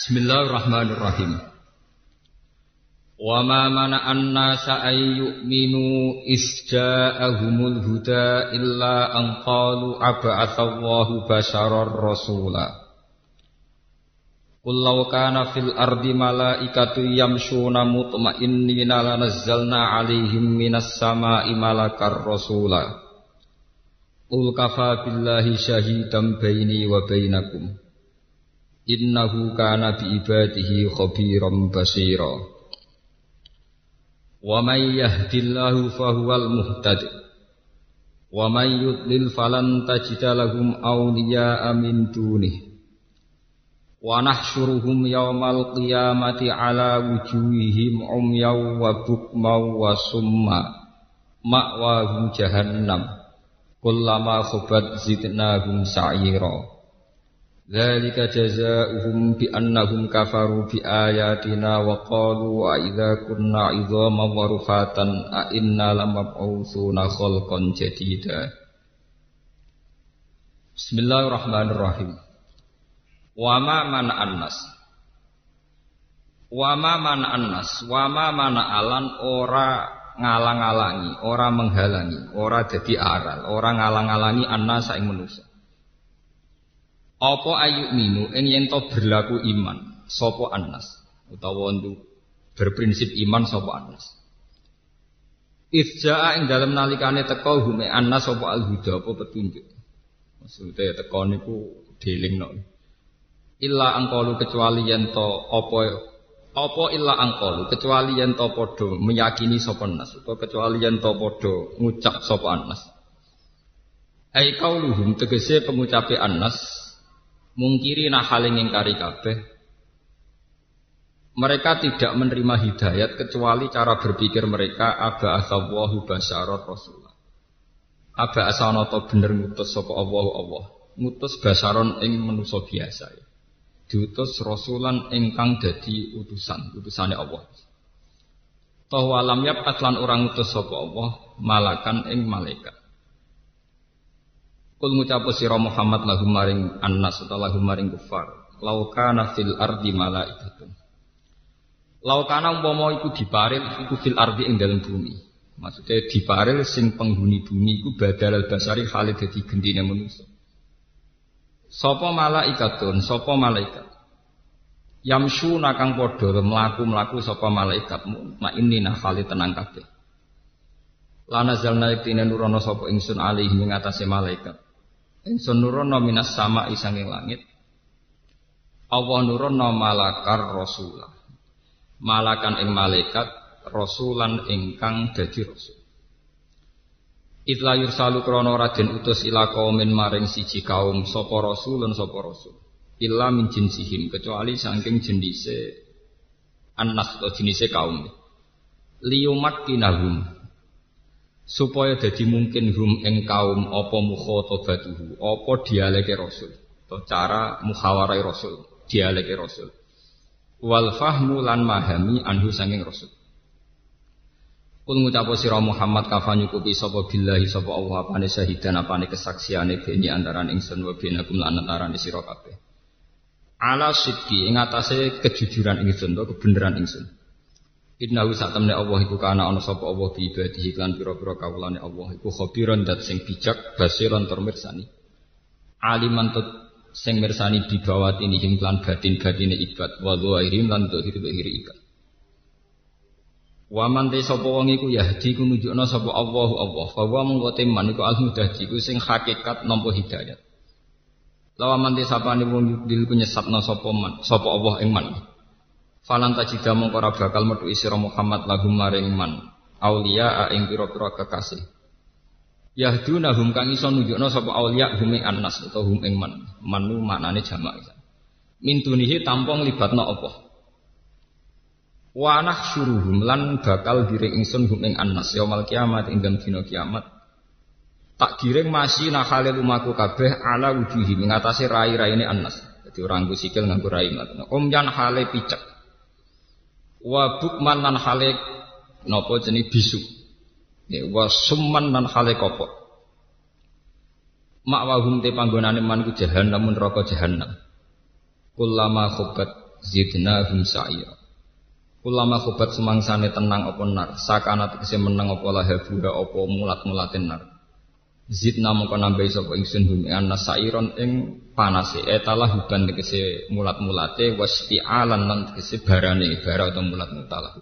Bismillahirrahmanirrahim. Wa ma mana'an nasa ay yu'minu isja'ahumul huda illa an qalu aba'athallahu basharar rasula. Qul law kana fil ardi malaikatu yamshuna mutma'innina lanazzalna 'alaihim minas sama'i malakar rasula. Qul kafa billahi syahidan baini wa bainakum. Innahu kana bi ibadihi khabiran basira. Wa may yahdillahu fahuwal muhtad. Wa may yudlil falan tajida lahum awliya'a min dunih. Wa nahsyuruhum yawmal qiyamati ala wujuhihim umyaw wa bukmaw wa summa ma'wahum jahannam kullama khubat zidnahum sa'ira Dzalika jazaohum bi annahum kafaru bi ayatina wa qalu wa idza kunna idzaman wa rufatan a inna lamab'utsuna khalqan jadida. Bismillahirrahmanirrahim. Wa ma man annas. Wa ma man annas, wa ma mana alan ora ngalang-alangi, ora menghalangi, ora dadi aral, ora ngalang-alangi annas ing manusa. Apa ayu minu ing yen to berlaku iman sapa annas utawa ndu berprinsip iman sapa annas. Ifjaa ing dalam nalikane teko hume annas sapa al-huda apa petunjuk. Maksudnya teko niku delingno. Illa angkalu kecuali yen to apa apa illa angkalu kecuali yen to padha meyakini sapa annas utawa kecuali yen to padha ngucap sapa annas. Ai kauluhum tegese pengucape annas mungkiri nahaling ingkari kabeh. Mereka tidak menerima hidayat kecuali cara berpikir mereka aba asawahu basyarot rasulullah. Aba asanoto bener ngutus sapa Allah Allah? Ngutus basaron ing manusa biasa ya. diutus rasulan ingkang dadi utusan utusane Allah. Toh walam yap atlan orang utus sapa Allah malakan ing malaikat Kul ngucapu sira Muhammad lahum maring annas utawa lahum maring kufar. Lau kana fil ardi malaikatun. Lau kana umpama iku diparil iku fil ardi ing dalam bumi. Maksudnya diparil sing penghuni bumi iku badal basari khalid dadi gendine manusa. Sapa malaikatun, sapa malaikat. Yamsu nakang padha mlaku-mlaku sapa malaikat mak ini nah khalid tenang kabeh. Lana zalna iktine nurono sapa ingsun alihi ing atase malaikat. Ingsun nurono minas sama isanging langit. Allah nurono malakar rasulah. Malakan ing malaikat rasulan ingkang dadi rasul. Itla yursalu krono raden utus ila kaumin maring siji kaum sapa rasulun sapa rasul. Illa min jinsihim kecuali saking jenise annas atau jenise kaum. Liyumat kinahum supaya jadi mungkin hum ing kaum apa mukhatabatuhu apa dialeke rasul? Atau cara muhawarai rasul? Dialeke rasul. Wal fahmu lan mahami anhu sanging rasul. Kul ngucapo sira Muhammad kafa nyukupi sapa billahi sapa Allah apane syahidan apane kesaksiane beni antaran ingsun wa benakum lan antaran sira kabeh. Ala sidqi ing atase kejujuran ingsun to kebenaran ingsun. Innahu temne Allah iku kana ana sapa Allah bi ibadihi lan pira-pira kawulane Allah iku khabiran dat sing bijak basiran tur mirsani. Aliman tut sing mirsani di bawah ini him lan batin-batine ibad wa dhairim lan dhahir ibad. Wa man te sapa wong iku yahdi ku nunjukna sapa Allahu Allah. Fa wa mung teman iku al-mudahdi ku sing hakikat nampa hidayat. Lawan man te sapane wong yudil ku nyesatna sapa man sapa Allah ing man. Falan tajida mongko bakal metu isira Muhammad lahum maring man aulia ing pira-pira kekasih. Yahdunahum kang iso nunjukna sapa aulia hum annas utawa hum ing man. Manu maknane jamak. Min dunihi tampung libatna apa? Wa nahsyuruhum lan bakal giring ingsun hum ing annas yaumul kiamat ing dina kiamat. Tak giring masih nakhalil umaku kabeh ala wujuhi mengatasi rai-raine annas. Jadi orang sikil nganggo rai Om jan hale picek wa bukman lan hale napa jenis bisu ya wa summan lan hale kopok mak wahum te panggonane man ku jahannam neraka jahannam kullama khobat zidnahum sa'ira. Ulama khobat semangsane tenang apa nar, sakana tegese menang apa lahabuha apa mulat-mulatin nar. Zidna mongko nambahi sapa ingsun hum anna sa'iron ing panase etalah huban tegese mulat-mulate wasti'alan lan tegese barane bara atau mulat-mutalah.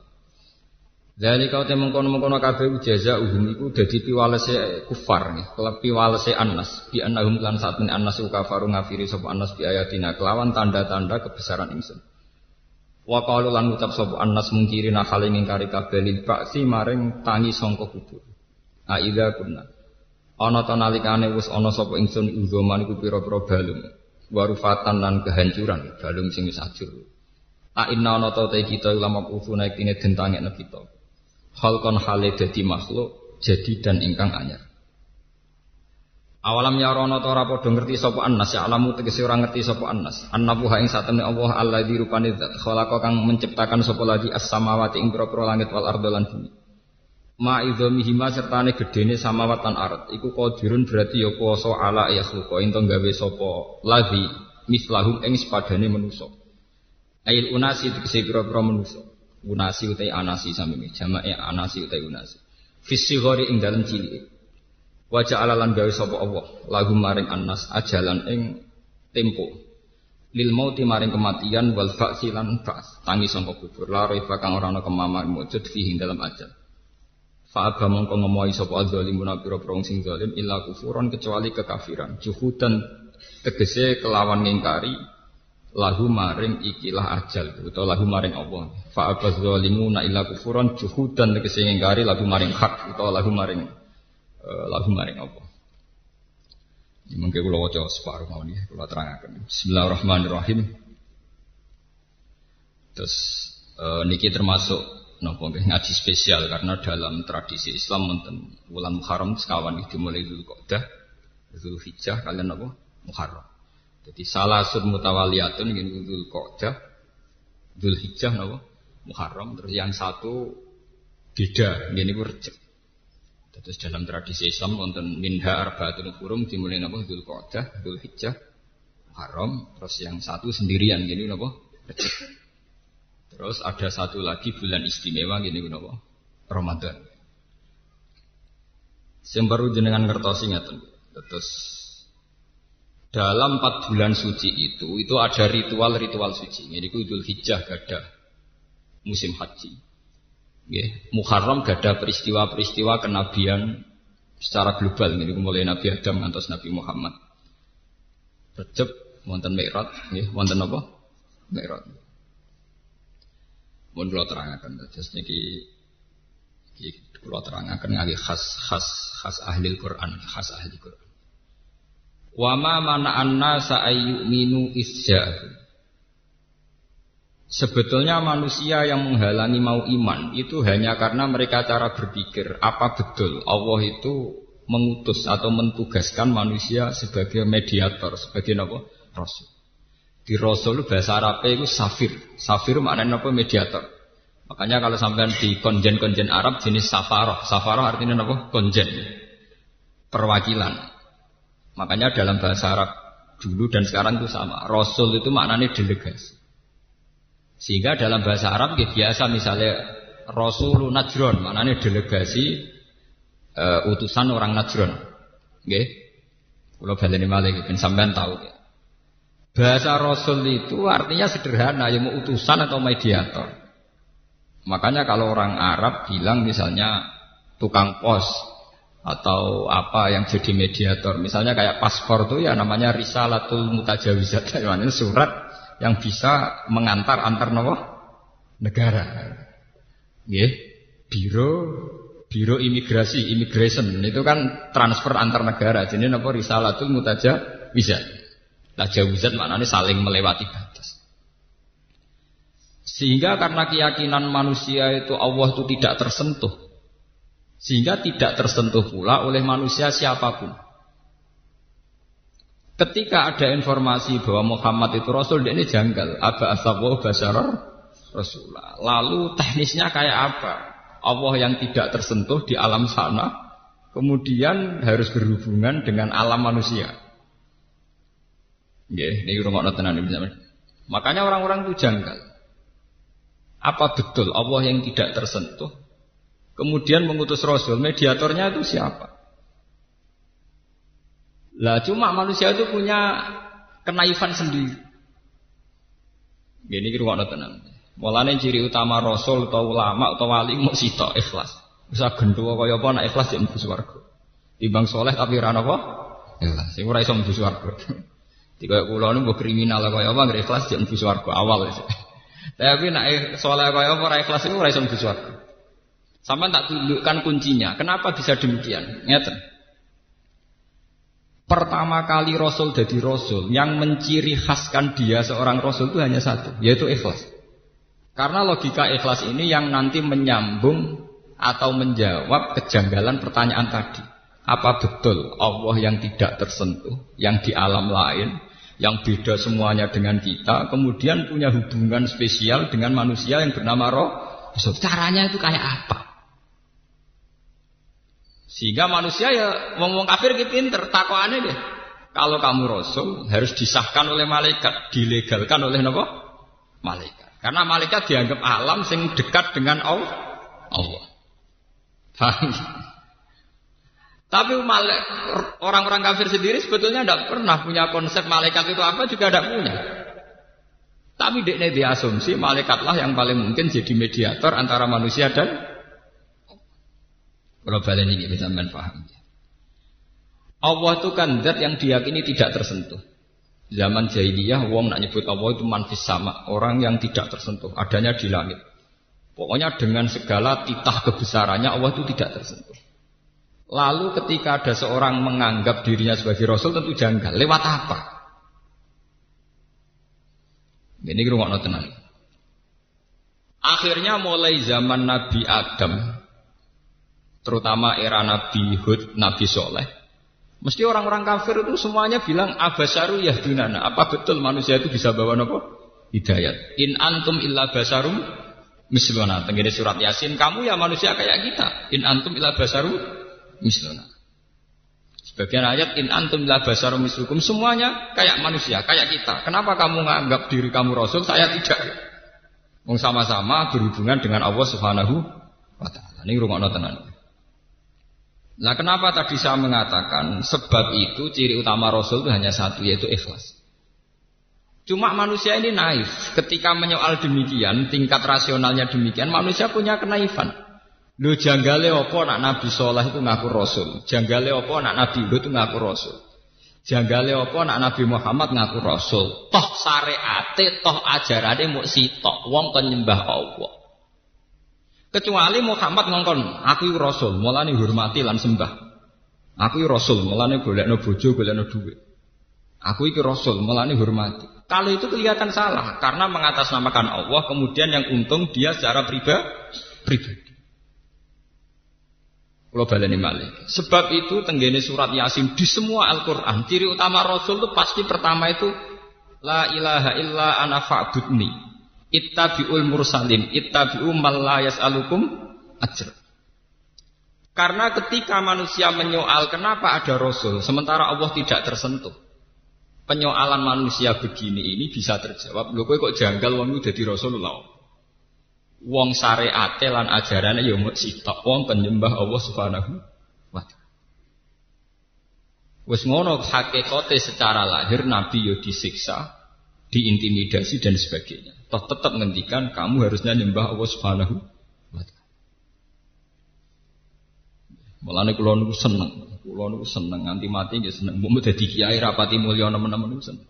Dari kau temung kono mengkono kabeh jaza uhum iku dadi piwalese kufar nih, kelep piwalese anas, bi annahum lan saat min anas kafaru ngafiri sapa anas bi ayatina kelawan tanda-tanda kebesaran ingsun. Wa qalu lan ucap sapa Anas mungkiri hale ngingkari kabeh lil ba'si maring tangi sangka kubur. Aida kunna. Ana ta nalikane wis ana sapa ingsun uzoman iku pira-pira balung. Warufatan lan kehancuran balung sing wis ajur. A inna ana ta kita ulama kufu naik ini dentangekno kita. Hal kon hale dadi makhluk jadi dan ingkang anyar. Awalam ya rono to ora padha ngerti sapa annas ya alamu tegese ora ngerti sapa annas. Annabu ha ing satene Allah alladzi rupane zat khalaqa kang menciptakan sapa lagi as-samawati ing pira langit wal ardo lan bumi. Ma idzamihima sertane gedene samawat lan ard iku qadirun berarti ya kuwasa ala yakhluqa. Ento gawe sapa? Lagi mislahum ing sepadane manusa. Ail unasi tegese pira-pira manusa. Unasi utai anasi sami jamake anasi utai unasi. Fisi ing dalem cilik. Wajah alalan gawe sapa Allah. Lagu maring annas ajalan ing tempo. Lil mauti maring kematian wal ba'si lan ba's tangi sangka kubur. La raiba kang ora ana kemamar mujud fihi dalam ajal fa aba mongko ngomohi sapa zalimuna pira-pira sing zalim illa kufuran kecuali kekafiran juhudan tegese kelawan ngingkari lahu maring ikilah ajal utawa lahu maring Allah fa aba zalimuna illa kufuran juhudan tegese ngingkari lahu maring hak utawa lahu maring Eh, lagu maring apa. Mungkin kalau wajah separuh mau nih, kalau terangkan. Bismillahirrahmanirrahim. Terus uh, niki termasuk nopo ngaji spesial karena dalam tradisi Islam wonten bulan Muharram sekawan itu mulai dulu Qa'dah, dulu Hijjah kalian apa? Muharram. Jadi salah satu mutawaliyatun ini dulu Qa'dah, dulu Hijjah nopo? Muharram. Terus yang satu beda, ini gue Terus dalam tradisi Islam wonten minha arba'atun hurum dimulai napa Dzul Qa'dah, Dzul Hijjah, Haram, terus yang satu sendirian gini napa? Rejab. Terus ada satu lagi bulan istimewa gini napa? Ramadan. Yang baru jenengan ngertosi ngaten. Terus dalam empat bulan suci itu itu ada ritual-ritual suci. Jadi itu Dzul Hijjah gada musim haji. Ya, Muharram gada peristiwa-peristiwa kenabian secara global ini mulai Nabi Adam ngantos Nabi Muhammad. Recep wonten Mi'raj, nggih, wonten apa? Mi'raj. Mun kula terangaken terus niki iki kula terangaken ngagi khas khas khas ahli Quran, khas ahli Quran. Wa ma mana anna sa'ayyuminu isja'u Sebetulnya manusia yang menghalangi mau iman itu hanya karena mereka cara berpikir apa betul Allah itu mengutus atau mentugaskan manusia sebagai mediator, sebagai apa? Rasul. Di Rasul bahasa Arab itu safir. Safir maknanya apa? Mediator. Makanya kalau sampai di konjen-konjen Arab jenis safaroh. Safaroh artinya apa? Konjen. Perwakilan. Makanya dalam bahasa Arab dulu dan sekarang itu sama. Rasul itu maknanya delegasi. Sehingga dalam bahasa Arab ya biasa misalnya Rasulun Najron, maknanya delegasi uh, utusan orang Najron. Nggih. Kula baleni malih ben sampean tahu. Ya. Bahasa Rasul itu artinya sederhana, ya mau utusan atau mediator. Makanya kalau orang Arab bilang misalnya tukang pos atau apa yang jadi mediator, misalnya kayak paspor itu ya namanya risalatul mutajawizat, surat yang bisa mengantar antar negara. Nggih, biro biro imigrasi, immigration itu kan transfer antar negara. Jadi nopo risalatul mutaja jawizat maknanya saling melewati batas. Sehingga karena keyakinan manusia itu Allah itu tidak tersentuh. Sehingga tidak tersentuh pula oleh manusia siapa pun. Ketika ada informasi bahwa Muhammad itu Rasul, dia ini janggal. Aba asawu basarar Rasulullah. Lalu teknisnya kayak apa? Allah yang tidak tersentuh di alam sana, kemudian harus berhubungan dengan alam manusia. Ya, ini rumah tenan Makanya orang-orang itu janggal. Apa betul Allah yang tidak tersentuh? Kemudian mengutus Rasul, mediatornya itu siapa? Lah cuma manusia itu punya kenaifan sendiri. Gini kira tenang. Mulane ciri utama Rasul atau ulama atau wali mau sito ikhlas. Bisa gendua kaya apa nak ikhlas jadi mlebu swarga. Timbang soleh tapi ora apa? Ikhlas. Sing ora iso. Tiga kula niku kriminal kaya apa nggak ikhlas jadi mlebu swarga awal. Tapi nak soleh kaya apa ora ikhlas iso mlebu swarga. Sama tak tunjukkan kuncinya. Kenapa bisa demikian? Ngeten. Pertama kali Rasul jadi Rasul Yang menciri khaskan dia seorang Rasul itu hanya satu Yaitu ikhlas Karena logika ikhlas ini yang nanti menyambung Atau menjawab kejanggalan pertanyaan tadi Apa betul Allah yang tidak tersentuh Yang di alam lain Yang beda semuanya dengan kita Kemudian punya hubungan spesial dengan manusia yang bernama Roh Caranya itu kayak apa? Sehingga manusia ya ngomong kafir gitu pinter, deh. Kalau kamu rasul harus disahkan oleh malaikat, dilegalkan oleh nopo malaikat. Karena malaikat dianggap alam sing dekat dengan Allah. Allah. Tapi orang-orang kafir sendiri sebetulnya tidak pernah punya konsep malaikat itu apa juga tidak punya. Tapi dia diasumsi malaikatlah yang paling mungkin jadi mediator antara manusia dan kalau balen ini bisa paham. Allah itu kan zat yang diyakini tidak tersentuh. Zaman jahiliyah, wong nak nyebut Allah itu manfis sama, orang yang tidak tersentuh, adanya di langit. Pokoknya dengan segala titah kebesarannya Allah itu tidak tersentuh. Lalu ketika ada seorang menganggap dirinya sebagai Rasul tentu janggal. Lewat apa? Ini rumah tenang. Akhirnya mulai zaman Nabi Adam terutama era Nabi Hud, Nabi Soleh. Mesti orang-orang kafir itu semuanya bilang abasaru yahdunana. Apa betul manusia itu bisa bawa nopo? Hidayat. In antum illa basarum misluna. Tenggine surat Yasin, kamu ya manusia kayak kita. In antum illa basarum misluna. Sebagian ayat in antum illa basarum mislukum semuanya kayak manusia, kayak kita. Kenapa kamu menganggap diri kamu rasul, saya tidak? Wong sama-sama berhubungan dengan Allah Subhanahu wa taala. Ini rumah tenan. Nah kenapa tadi saya mengatakan sebab itu ciri utama Rasul itu hanya satu yaitu ikhlas. Cuma manusia ini naif. Ketika menyoal demikian, tingkat rasionalnya demikian, manusia punya kenaifan. Lu janggale opo nak Nabi Soleh itu ngaku Rasul. Janggale opo nak Nabi Hud itu ngaku Rasul. Janggale opo nak Nabi Muhammad ngaku Rasul. Toh syariate, toh ajarane mau sitok. Wong penyembah Allah. Kecuali Muhammad ngongkon, aku rasul, mulane hormati lan sembah. Aku rasul, mulane golekno bojo, golekno duit. Aku iki rasul, mulane hormati. Kalau itu kelihatan salah karena mengatasnamakan Allah, kemudian yang untung dia secara pribadi. pribadi. Kalau baleni malih. Sebab itu tenggene surat Yasin di semua Al-Qur'an, ciri utama rasul itu pasti pertama itu la ilaha illa ana fa'budni. Ittabi'ul mursalin, ittabi'u mal la yas'alukum ajr. Karena ketika manusia menyoal kenapa ada rasul sementara Allah tidak tersentuh. Penyoalan manusia begini ini bisa terjawab. Lho kok janggal wong jadi Rasulullah. Wong syariate lan ajarane ya mung sitok wong penyembah Allah Subhanahu wa taala. Wis ngono hakikate secara lahir nabi yo disiksa, diintimidasi dan sebagainya. Toh tetap ngendikan kamu harusnya nyembah Allah Subhanahu wa taala. Mulane kula niku seneng, kula niku seneng nganti mati nggih seneng. Mbok dadi kiai rapati mulya nemen-nemen seneng.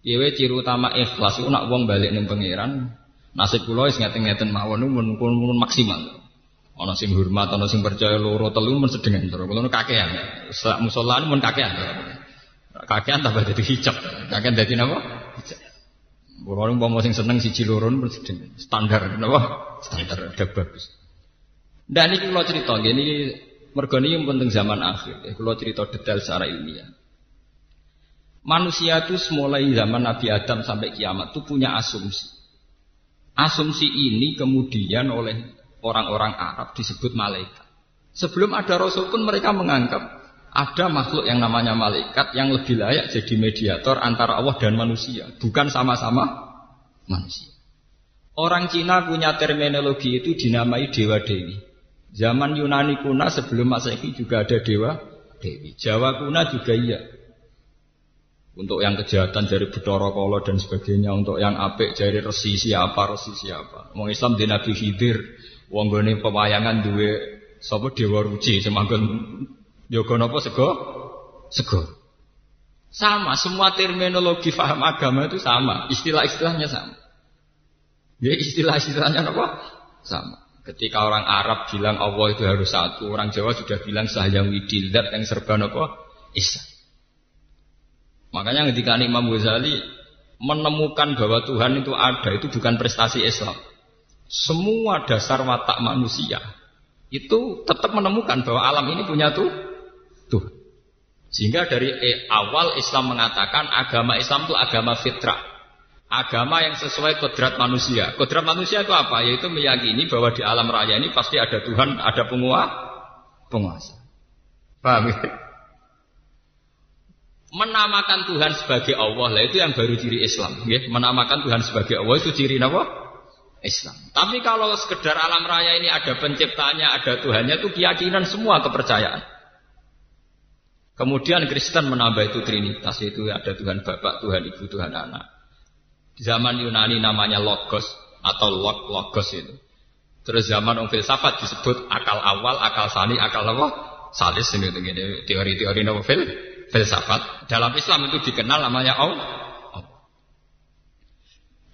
Dewe ciri utama ikhlas iku nak wong balik ning pangeran, nasib kula wis ngeten-ngeten mawon mun maksimal. Ana sing hormat, ana sing percaya loro telu men sedengan terus. Kula kakean. Sak musala mun kakean. Kakean tambah dadi hijab. Kakean dadi napa? Hijab. Kulo mau sing seneng siji loro standar napa? Standar ada bagus. Dan ini kalau cerita gini mergo yang penting zaman akhir. Kalau cerita detail secara ilmiah. Manusia itu mulai zaman Nabi Adam sampai kiamat itu punya asumsi. Asumsi ini kemudian oleh orang-orang Arab disebut malaikat. Sebelum ada Rasul pun mereka menganggap ada makhluk yang namanya malaikat yang lebih layak jadi mediator antara Allah dan manusia, bukan sama-sama manusia. Orang Cina punya terminologi itu dinamai dewa dewi. Zaman Yunani kuna sebelum Masehi juga ada dewa dewi. Jawa kuna juga iya. Untuk yang kejahatan dari Bedoro Kolo dan sebagainya, untuk yang apik dari resi siapa, resi siapa. Wong Islam di Nabi Khidir, wong gone pewayangan duwe sapa dewa ruci semanggon yoga napa sego? Sego. Sama, semua terminologi faham agama itu sama, istilah-istilahnya sama. Ya istilah-istilahnya apa? Sama. Ketika orang Arab bilang Allah itu harus satu, orang Jawa sudah bilang sahyang widilat yang serba apa? Isa. Makanya ketika Imam Ghazali menemukan bahwa Tuhan itu ada, itu bukan prestasi Islam. Semua dasar watak manusia itu tetap menemukan bahwa alam ini punya tuh tuh. Sehingga dari awal Islam mengatakan agama Islam itu agama fitrah. Agama yang sesuai kodrat manusia. Kodrat manusia itu apa? Yaitu meyakini bahwa di alam raya ini pasti ada Tuhan, ada penguasa. penguasa. Paham ya? Menamakan Tuhan sebagai Allah lah itu yang baru ciri Islam. Ya? Menamakan Tuhan sebagai Allah itu ciri apa? Islam. Tapi kalau sekedar alam raya ini ada penciptanya, ada Tuhannya itu keyakinan semua kepercayaan. Kemudian Kristen menambah itu Trinitas itu ada Tuhan Bapak, Tuhan Ibu, Tuhan Anak zaman Yunani namanya logos atau log logos itu. Terus zaman orang filsafat disebut akal awal, akal sani, akal apa? Salis ini teori-teori fil filsafat. Dalam Islam itu dikenal namanya Allah.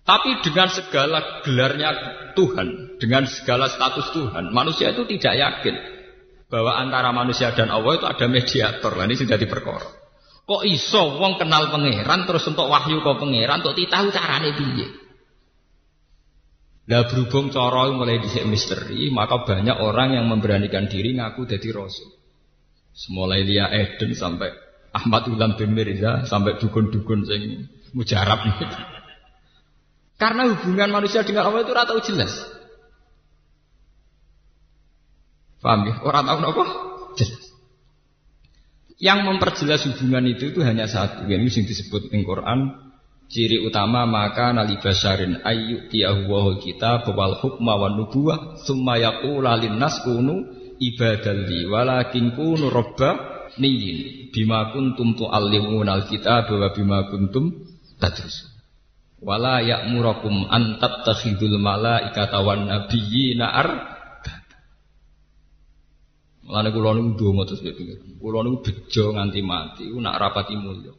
Tapi dengan segala gelarnya Tuhan, dengan segala status Tuhan, manusia itu tidak yakin bahwa antara manusia dan Allah itu ada mediator. Nah, ini sudah diperkor. Kok iso wong kenal pangeran terus untuk wahyu kok pangeran untuk ditahu carane piye? Lah berhubung cara mulai dhisik misteri, maka banyak orang yang memberanikan diri ngaku jadi rasul. Semulai dia Eden sampai Ahmad Ulam bin Mirza sampai dukun-dukun sing mujarab Karena hubungan manusia dengan Allah itu ratau jelas. Paham ya? Orang tahu apa? Jelas. Yang memperjelas hubungan itu itu hanya satu. Yang ini disebut di Quran. Ciri utama maka nali basarin ayu kita bawal hukma wa nubuwah summa yaqula nas kunu ibadalli walakin kunu robba niyin bima kuntum tu'allimuna alkitab wa bima kuntum tadrusun wala ya'murakum an tattakhidul malaikata wan nabiyyina ar Mulane kula niku ndonga terus pikir. Kula niku bejo nganti mati, ku nak rapati mulya.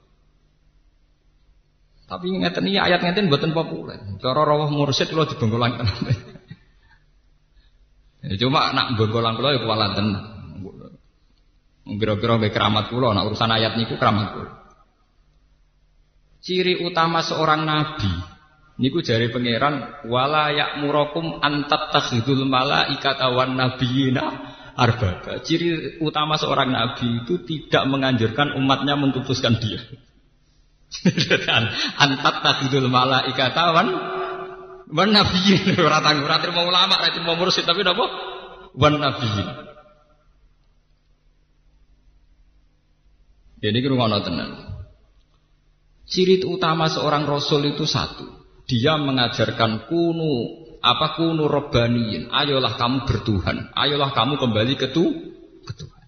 Tapi ngeten iki ayat ngeten mboten populer. Cara rawuh mursyid kula dibengkolang tenan. Ya, cuma nak bengkolang kula ya kuwalan tenan. Kira-kira be keramat kula nak urusan ayat niku keramat kula. Ciri utama seorang nabi niku jari pangeran wala ya'murakum antat takhidul malaikata wan nabiyina arbaba. Ciri utama seorang nabi itu tidak menganjurkan umatnya mentutuskan dia. Antat takidul malaikatawan wan nabiyyin ora tanggung ora mau ulama ora mursyid tapi napa wan nabiyyin. Jadi ngono tenan. Ciri utama seorang rasul itu satu. Dia mengajarkan kunu apa kunu robbaniin ayolah kamu bertuhan. Ayolah kamu kembali ke, tu, ke Tuhan.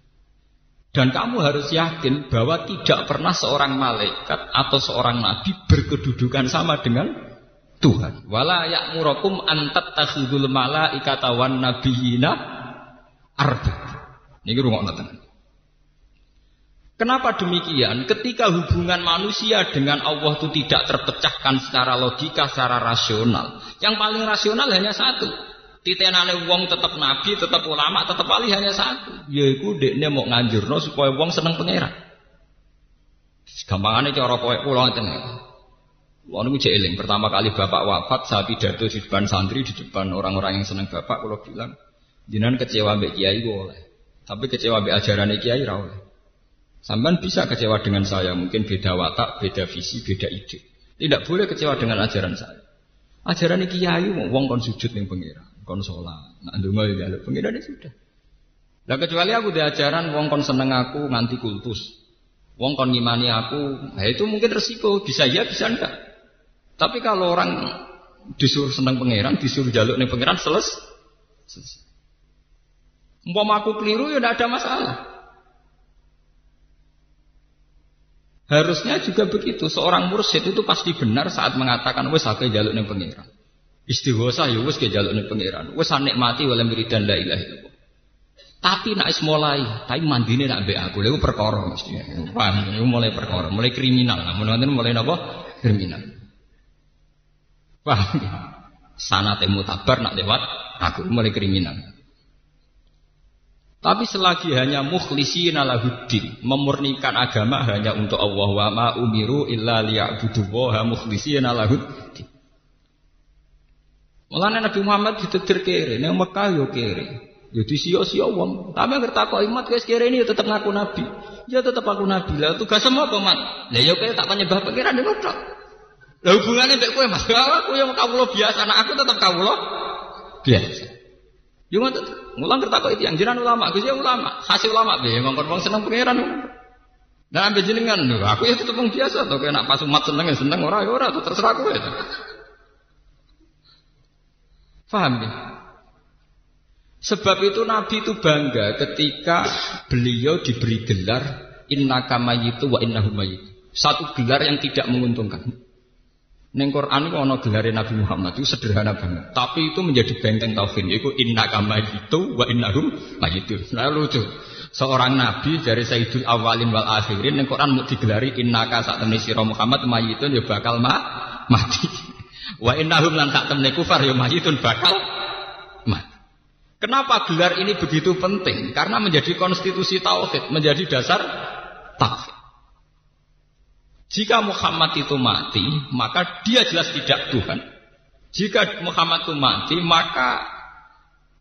Dan kamu harus yakin bahwa tidak pernah seorang malaikat atau seorang nabi berkedudukan sama dengan Tuhan. Wala ya'murakum antat takhudul malaikata wan nabiyina arba. Ini rungokno tenan Kenapa demikian? Ketika hubungan manusia dengan Allah itu tidak terpecahkan secara logika, secara rasional. Yang paling rasional hanya satu. Titenane wong tetap nabi, tetap ulama, tetap wali hanya satu. Yaiku dekne mau nganjurno supaya wong seneng pangeran. Gampangane cara kowe kula ngeten. Wong niku jek eling pertama kali bapak wafat saya pidato di depan santri di depan orang-orang yang seneng bapak kula bilang jenengan kecewa mbek kiai boleh. Tapi kecewa mbek ajaran kiai ra oleh. Sampai bisa kecewa dengan saya, mungkin beda watak, beda visi, beda ide. Tidak boleh kecewa dengan ajaran saya. Ajaran ini kiai, wong kon sujud ning pengira, kon sholat, nak ya pengira ini sudah. Lah kecuali aku di ajaran wong kon seneng aku nganti kultus. Wong kon ngimani aku, nah itu mungkin resiko, bisa ya bisa enggak. Tapi kalau orang disuruh seneng pangeran, disuruh jaluk nih pangeran selesai. selesai. Umpama aku keliru ya tidak ada masalah. Harusnya juga begitu. Seorang mursyid itu pasti benar saat mengatakan wes aku jaluk ning pangeran. Istighosa ya wes ke jaluk ning pangeran. Wes nikmati wala miridan la ilaha illallah. Tapi nak is mulai, tapi mandine nak mbek aku, lha perkara mesti. Paham, itu mulai perkara, mulai kriminal. Namun nanti mulai napa? Kriminal. Paham? Sana temu tabar nak lewat aku mulai kriminal. Tapi selagi hanya mukhlisina lahuddin, memurnikan agama hanya untuk Allah wa ma umiru illa liya'budullaha mukhlisina lahuddin. Mulane Nabi Muhammad ditetir kere, ning Mekah yo kere. Ya disia-sia wong. Tapi ngerti takok imat guys kere ini ya tetep ngaku nabi. Ya tetep aku nabi. Lah tugas kok, Mat? Lah ya kowe tak penyembah pangeran ngono tok. Lah hubungannya mbek kowe, Mas. Aku yang kawula biasa, anak aku tetep kawula biasa. Yo ngoten. Mulang kerta kok itu yang jiran ulama, Gus ya ulama. Hasil ulama be ngongkon wong seneng pangeran. Dan ambil jenengan aku ya tetep wong biasa to, kena pas umat seneng ya seneng ora ya ora terserah kowe. Paham ya? Sebab itu Nabi itu bangga ketika beliau diberi gelar innaka mayyitu wa mayyit. Satu gelar yang tidak menguntungkan. Neng Quran itu ono gelare Nabi Muhammad itu sederhana banget. Tapi itu menjadi benteng taufin. Itu inna kama itu wa innahum mayitu. Nah lucu. Seorang nabi dari Sayyidul Awalin wal Akhirin neng Quran mau digelari inna ka saat siro Muhammad mayitun ya bakal ma mati. Wa innahum lan tak temani kufar ya mayitun bakal mati. Kenapa gelar ini begitu penting? Karena menjadi konstitusi tauhid, menjadi dasar tauhid. Jika Muhammad itu mati, maka dia jelas tidak Tuhan. Jika Muhammad itu mati, maka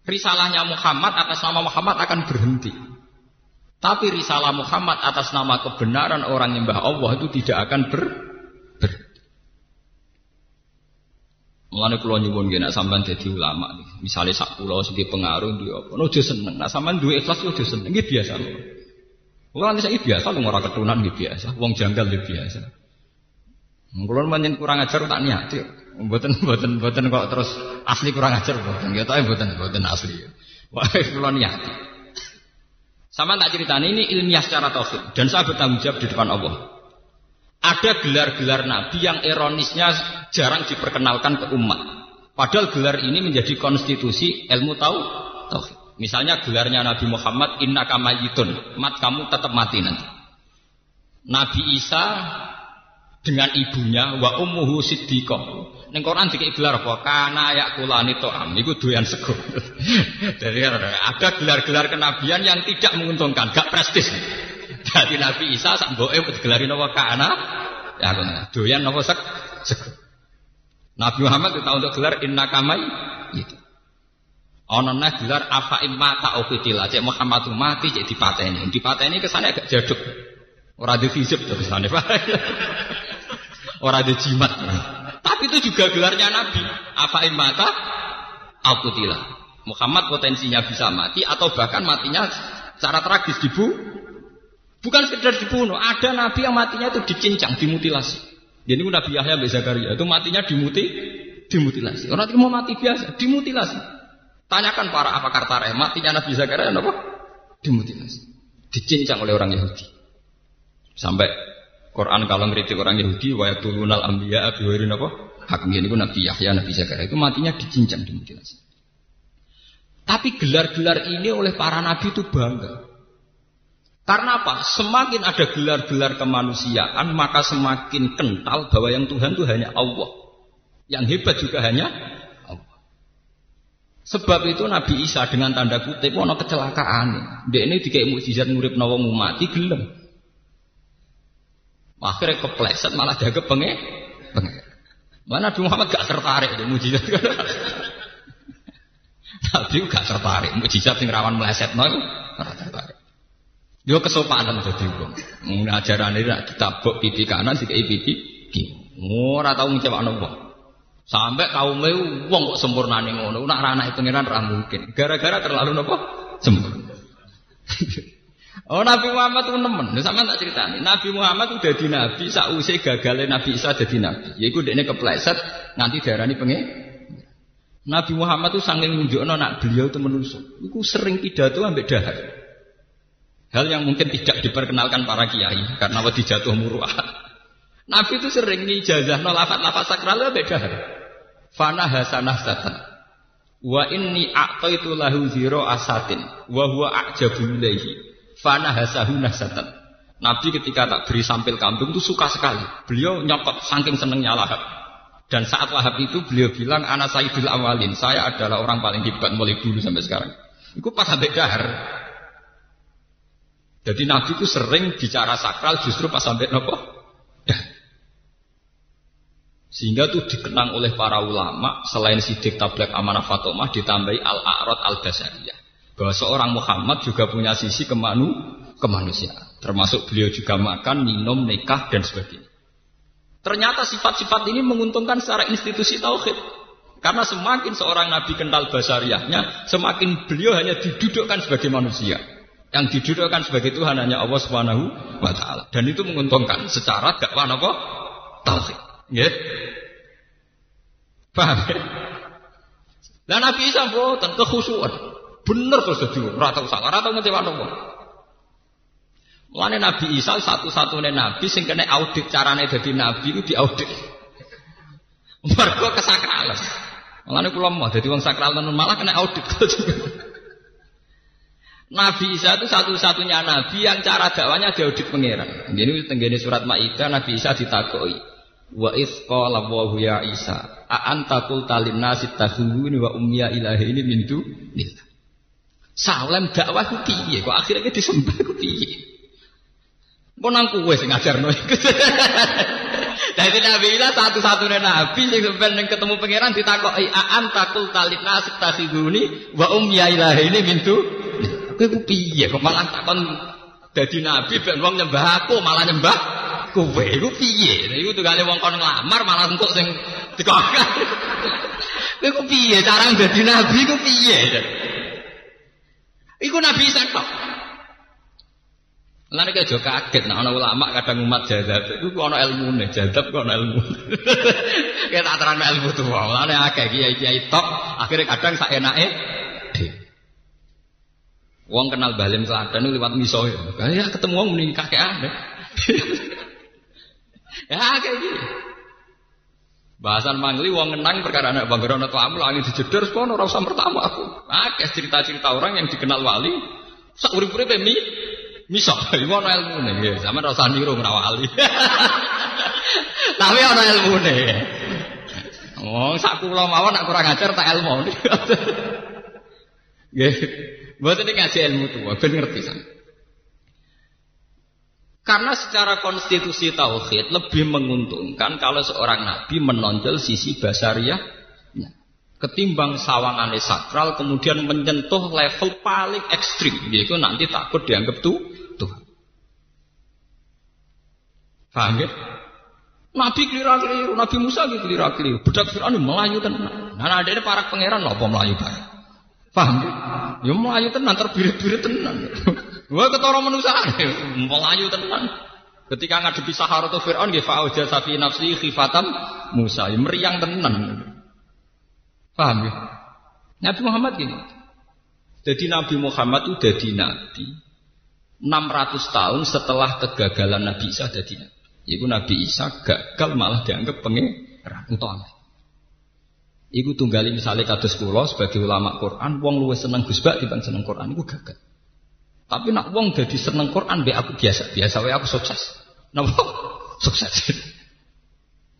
risalahnya Muhammad atas nama Muhammad akan berhenti. Tapi risalah Muhammad atas nama kebenaran orang yang nyembah Allah itu tidak akan ber berhenti. Mulane kula nyuwun nggih nek sampean dadi ulama Misalnya sak kula sing pengaruh ndi apa, ojo seneng. Nek sampean duwe ikhlas ojo seneng. Nggih biasa lho. Wong nanti saya biasa, lu ngora ketunan gitu biasa, wong janggal gitu biasa. Mengkulon banyak kurang ajar tak niat, buatan buatan buatan kok terus asli kurang ajar buatan, ya buatan buatan asli. Wah, kulon niat. Sama tak cerita ini ilmiah secara tauhid dan saya bertanggung jawab di depan Allah. Ada gelar-gelar Nabi yang ironisnya jarang diperkenalkan ke umat. Padahal gelar ini menjadi konstitusi ilmu tahu tauhid. Misalnya gelarnya Nabi Muhammad Inna kamayitun Mat kamu tetap mati nanti Nabi Isa dengan ibunya wa ummuhu siddiqah. Ning Quran dikek gelar apa? Kana yakulani to'am. Iku doyan sego. Jadi ada gelar-gelar kenabian yang tidak menguntungkan, gak prestis. Jadi Nabi Isa sak mboke digelarin apa kana ya doyan apa seg sego. Nabi Muhammad itu untuk gelar inna kamai itu. Ana gelar afa imma ta ufitila. Cek Muhammad mati cek dipateni. Dipateni kesane agak jaduk. Ora di fisik to kesane. Ora di jimat. Tapi itu juga gelarnya Nabi. Afa imma ta ufitila. Muhammad potensinya bisa mati atau bahkan matinya secara tragis dibu. Bukan sekedar dibunuh. Ada Nabi yang matinya itu dicincang, dimutilasi. Jadi Nabi Yahya bin Zakaria itu matinya dimuti, dimutilasi. Orang itu mau mati biasa, dimutilasi. Tanyakan para apa kata matinya Nabi Zakaria apa? Dimutilasi. Dicincang oleh orang Yahudi. Sampai Quran kalau ngeritik orang Yahudi wa yaqulunal anbiya abi wairin apa? Ini Nabi Yahya, Nabi Zakaria itu matinya dicincang dimutilasi. Tapi gelar-gelar ini oleh para nabi itu bangga. Karena apa? Semakin ada gelar-gelar kemanusiaan, maka semakin kental bahwa yang Tuhan itu hanya Allah. Yang hebat juga hanya Sebab itu Nabi Isa dengan tanda kutip ono kecelakaan. Dia ini dikai mukjizat ngurip nawang mati gelem. Akhirnya kepleset malah jaga penge. penge. Mana Nabi Muhammad gak tertarik di mukjizat. Nabi gak tertarik mukjizat yang rawan meleset no tertarik. Dia kesopanan jadi wong. Ajaran ini ditabuk pipi kanan dikai pipi kiri. Ora tau ngecewakno. Sampai kaum wong kok nih ngono, nak rana itu pengiran ra mungkin. Gara-gara terlalu nopo sempurna. Oh Nabi Muhammad itu nemen, sama tak ceritani. Nabi Muhammad udah di Nabi, sausai gagalnya Nabi Isa jadi Nabi. Ya ikut dia kepleset, nanti darah ini pengen. Nabi Muhammad itu saking nunjukno nak beliau itu menusuk. Iku sering pidato ambek dahar. Hal yang mungkin tidak diperkenalkan para kiai karena waktu jatuh muruah. Nabi itu sering nih jazah no lafat lafat sakral ambek dahar. Fana hasanah satan. Wa inni itu lahu ziro asatin wa huwa a'jabu ilaihi Fana hasahu nasatan. Nabi ketika tak beri sampil kambing itu suka sekali. Beliau nyokot saking senengnya lahap. Dan saat lahap itu beliau bilang, anak sayyidul awalin. Saya adalah orang paling hebat mulai dulu sampai sekarang. Itu pas sampai dahar. Jadi Nabi itu sering bicara sakral justru pas sampai nopo. Sehingga itu dikenang oleh para ulama selain sidik tablet amanah fatomah ditambahi al-a'rad al-basariyah bahwa seorang Muhammad juga punya sisi kemanu kemanusiaan. Termasuk beliau juga makan, minum, nikah dan sebagainya. Ternyata sifat-sifat ini menguntungkan secara institusi tauhid. Karena semakin seorang nabi kental basariahnya, semakin beliau hanya didudukkan sebagai manusia. Yang didudukkan sebagai Tuhan hanya Allah Subhanahu wa. Dan itu menguntungkan secara dakwah apa? Tauhid. Ya. Paham? Dan Nabi Isa boten kekhusyuan. Bener terus jadi rata salah, rata ngecewa nopo. Mulane Nabi Isa satu-satunya nabi sing kena audit carane jadi nabi itu diaudit. Mergo kesakralan. Mulane kula mau dadi wong sakral malah kena audit. Nabi Isa itu satu-satunya nabi yang cara dakwanya diaudit pangeran. Ini tenggene surat Maidah Nabi Isa ditakoi. Wa iz qala wa ya Isa, a anta qulta lin nasi wa ummiya ilahi ini mintu nillah. Salem dakwah ku piye? Kok akhirnya disembah ku piye? Kok nang kowe sing ngajarno. Dadi Nabi lah satu-satunya nabi sing sampeyan ketemu pangeran ditakoki aan takul talik nasib tasiduni wa um ilahi ini mintu. Kowe ku piye kok malah takon dadi nabi ben wong nyembah aku malah nyembah kowe ku piye? Iku tunggale wong kon nglamar malah entuk sing dikokak. Kowe ku piye cara dadi nabi ku piye? Iku Nabi Isa tok. Lan iki aja kaget nek ana ulama kadang umat jadab iku ana ilmune, jadab kok ana ilmu. Kayak tak terang ilmu tuh, lan akeh kiai-kiai tok, akhirnya kadang sak enake Wong kenal Balim Selatan lewat miso ya. ketemu wong muni kakek aneh. ya kayak gini. Bahasan mangli wong ngenang perkara anak bangga ana tamu langit dijedor kono ora usah pertama aku. Akeh cerita-cerita orang yang dikenal wali sak urip-uripe mi miso iku ana ilmune nggih. Sampeyan ora usah niru wali. Tapi ana ilmune. Oh, sak kula mawon nak kurang ajar tak ilmu. Nggih. Mboten ngaji ilmu tuwa ben ngerti sampeyan. Karena secara konstitusi tauhid lebih menguntungkan kalau seorang nabi menonjol sisi basariah ketimbang sawangan sakral kemudian menyentuh level paling ekstrim yaitu nanti takut dianggap tuh Tuhan. Paham ya? Nabi keliru-keliru, Nabi Musa gitu keliru-keliru. Budak Fir'aun melayu tenan. Nah, ada ini para pangeran loh melayu bareng. Paham ya? Ya melayu tenan terbirit-birit tenan. Wah ketara manusia melayu tenan. Ketika ngadepi Sahara atau Fir'aun nggih fa'auja safi nafsi khifatam Musa, ya meriang tenan. Paham ya? Nabi Muhammad gini. Jadi Nabi Muhammad itu jadi nabi 600 tahun setelah kegagalan Nabi Isa jadi nabi. Iku Nabi Isa gagal malah dianggap pangeran utawa. Iku tunggali misalnya kados kula sebagai ulama Quran, wong luwes seneng Gus Bak dibanding seneng Quran iku gagal. Tapi nak wong jadi seneng Quran be aku biasa, biasa wae aku sukses. Napa? sukses.